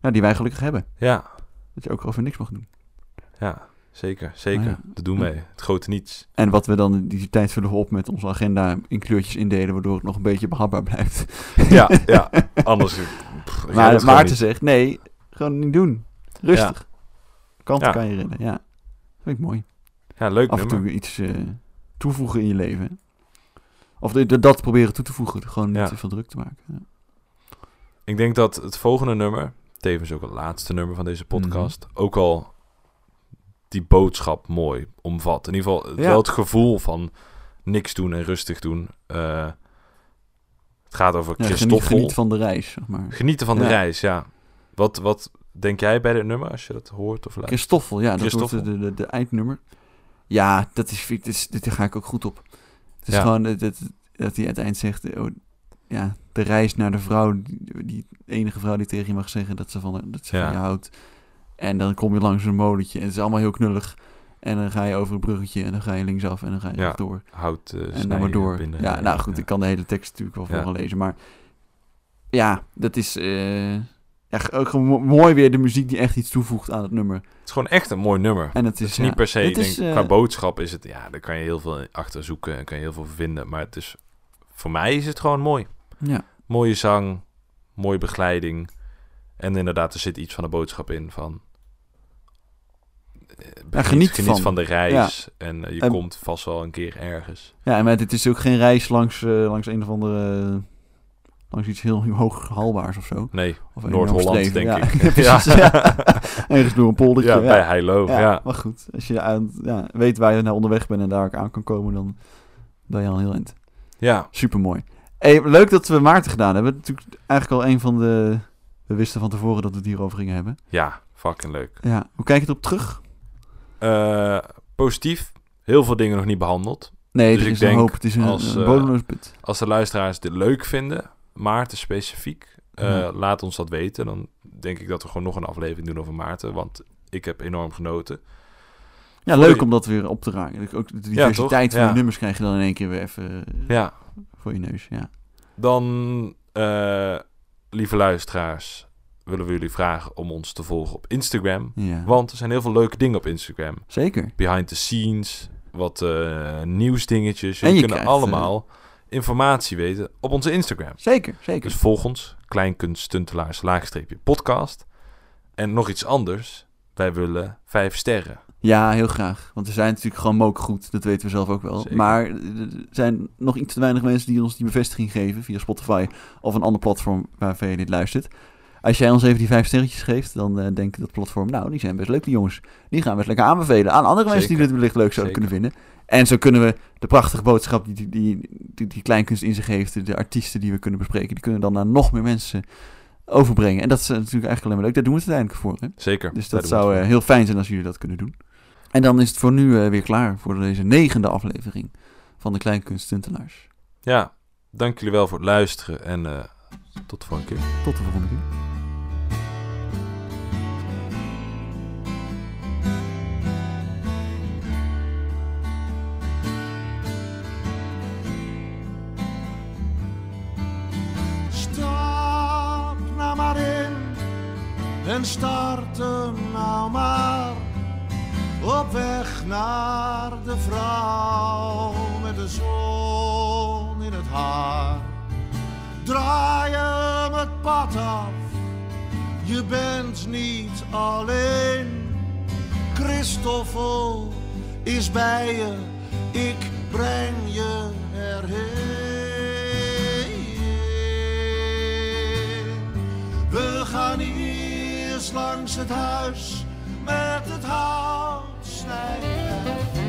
ja, die wij gelukkig hebben.
ja,
Dat je ook over niks mag doen.
ja. Zeker, zeker.
Ja.
Dat doen wij. Het grote niets.
En wat we dan in die tijd vullen we op met onze agenda in kleurtjes indelen, waardoor het nog een beetje behapbaar blijft.
Ja, ja. Anders... pff, het
maar Maarten zegt, nee, gewoon niet doen. Rustig. Kanten
Ja.
kan je rennen, ja. Dat vind ik mooi.
Ja, leuk
Af en
nummer.
toe iets eh, toevoegen in je leven. Of de, de- dat proberen toe te voegen. Gewoon niet te veel druk te maken. Ja.
Ik denk dat het volgende nummer, tevens ook het laatste nummer van deze podcast,
Mhm.
ook al die boodschap mooi omvat. In ieder geval het-
Ja.
wel het gevoel van niks doen en rustig doen. Eh, het gaat over
Ja,
Christoffel.
geniet van de reis, zeg maar.
Genieten van de reis, ja. Wat, wat denk jij bij dit nummer als je dat hoort of luistert?
Christoffel, ja, dat wordt de, de, de eindnummer. Ja, dat is, dit is, dit, daar ga ik ook goed op. Het is gewoon dat, dat, hij eind zegt, oh, ja, de reis naar de vrouw, die, die enige vrouw die tegen je mag zeggen dat ze van, dat ze
Ja.
van je houdt. En dan kom je langs een molentje en het is allemaal heel knullig. En dan ga je over een bruggetje en dan ga je linksaf en dan ga je
Ja.
rechtdoor.
Hout eh,
En dan maar door.
binnen.
ja, nou goed, ik kan de hele tekst natuurlijk wel
Ja.
vooral lezen. Maar ja, dat is eh, g- ook mooi weer de muziek die echt iets toevoegt aan het nummer.
Het is gewoon echt een mooi nummer.
En het is,
Het is niet per se,
is,
denk,
eh,
qua boodschap is het, ja, daar kan je heel veel achter zoeken en kan je heel veel vinden. Maar het is, voor mij is het gewoon mooi.
Ja,
Mooie zang, mooie begeleiding. En inderdaad, er zit iets van de boodschap in van... eh, begin-
geniet
van de reis en eh, je
En-
komt vast wel een keer ergens.
ja maar dit is ook geen reis langs, eh, langs een of andere... langs iets heel hoog haalbaars of zo.
Nee,
Of een
Noord-Holland, denk
ja.
ik.
Ja, ja. Ergens door een poldertje.
ja,
Ja,
bij Heilo, ja.
Ja, maar goed. Als je aan, ja, weet waar je naar onderweg bent en daar ook aan kan komen, dan ben je al heel eind.
Ja,
Super mooi. Hey, leuk dat we Maarten gedaan hebben. Natuurlijk eigenlijk al een van de... We wisten van tevoren dat we het hierover gingen hebben.
ja, fucking leuk.
Ja, hoe kijk je erop terug?
Eh, positief, heel veel dingen nog niet behandeld.
Nee,
Dus ik
is
denk
hoop. Het is een,
als, eh. Als de luisteraars dit leuk vinden, Maarten specifiek, eh,
Ja.
laat ons dat weten. Dan denk ik dat we gewoon nog een aflevering doen over Maarten, want ik heb enorm genoten.
Ja, leuk om dat weer op te raken. Ook de diversiteit
toch?
van
Ja.
de nummers krijg je dan in één keer weer even
Ja,
voor je neus. Ja.
dan, eh, lieve luisteraars, willen we jullie vragen om ons te volgen op Instagram.
ja.
Want er zijn heel veel leuke dingen op Instagram.
Zeker.
Behind the scenes, wat eh, nieuwsdingetjes.
En
Jullie
je
kunnen
krijgt,
allemaal informatie weten op onze Instagram.
Zeker, zeker.
Dus volg ons, kleinkunststuntelaars, laagstreepje podcast. En nog iets anders, wij willen vijf sterren.
Ja, heel graag. Want we zijn natuurlijk gewoon mokergoed. Dat weten we zelf ook wel.
Zeker.
Maar er zijn nog iets te weinig mensen die ons die bevestiging geven via Spotify of een ander platform waarvan je dit luistert. Als jij ons even die vijf sterretjes geeft, dan eh denk ik dat platform, nou, die zijn best leuk, die jongens. Die gaan we best lekker aanbevelen aan andere mensen die dit wellicht leuk zouden
Zeker.
kunnen vinden. En zo kunnen we de prachtige boodschap die die, die, die, die kleinkunst in zich heeft, de, artiesten die we kunnen bespreken, die kunnen we dan naar nog meer mensen overbrengen. En dat is natuurlijk eigenlijk alleen maar leuk. Daar doen we het uiteindelijk voor. Hè?
Zeker.
Dus dat zou eh, heel fijn zijn als jullie dat kunnen doen. En dan is het voor nu eh, weer klaar voor deze negende aflevering van de Kleinkunst Stuntenaars.
voor. Ja, dank jullie wel voor het luisteren en eh, tot de volgende keer.
Tot de volgende keer.
Stap nou maar in en start hem nou maar op weg naar de vrouw met de zon in het haar. Draai hem het pad af, je bent niet alleen. Christoffel is bij je, ik breng je erheen. We gaan eerst langs het huis met het hout snijden.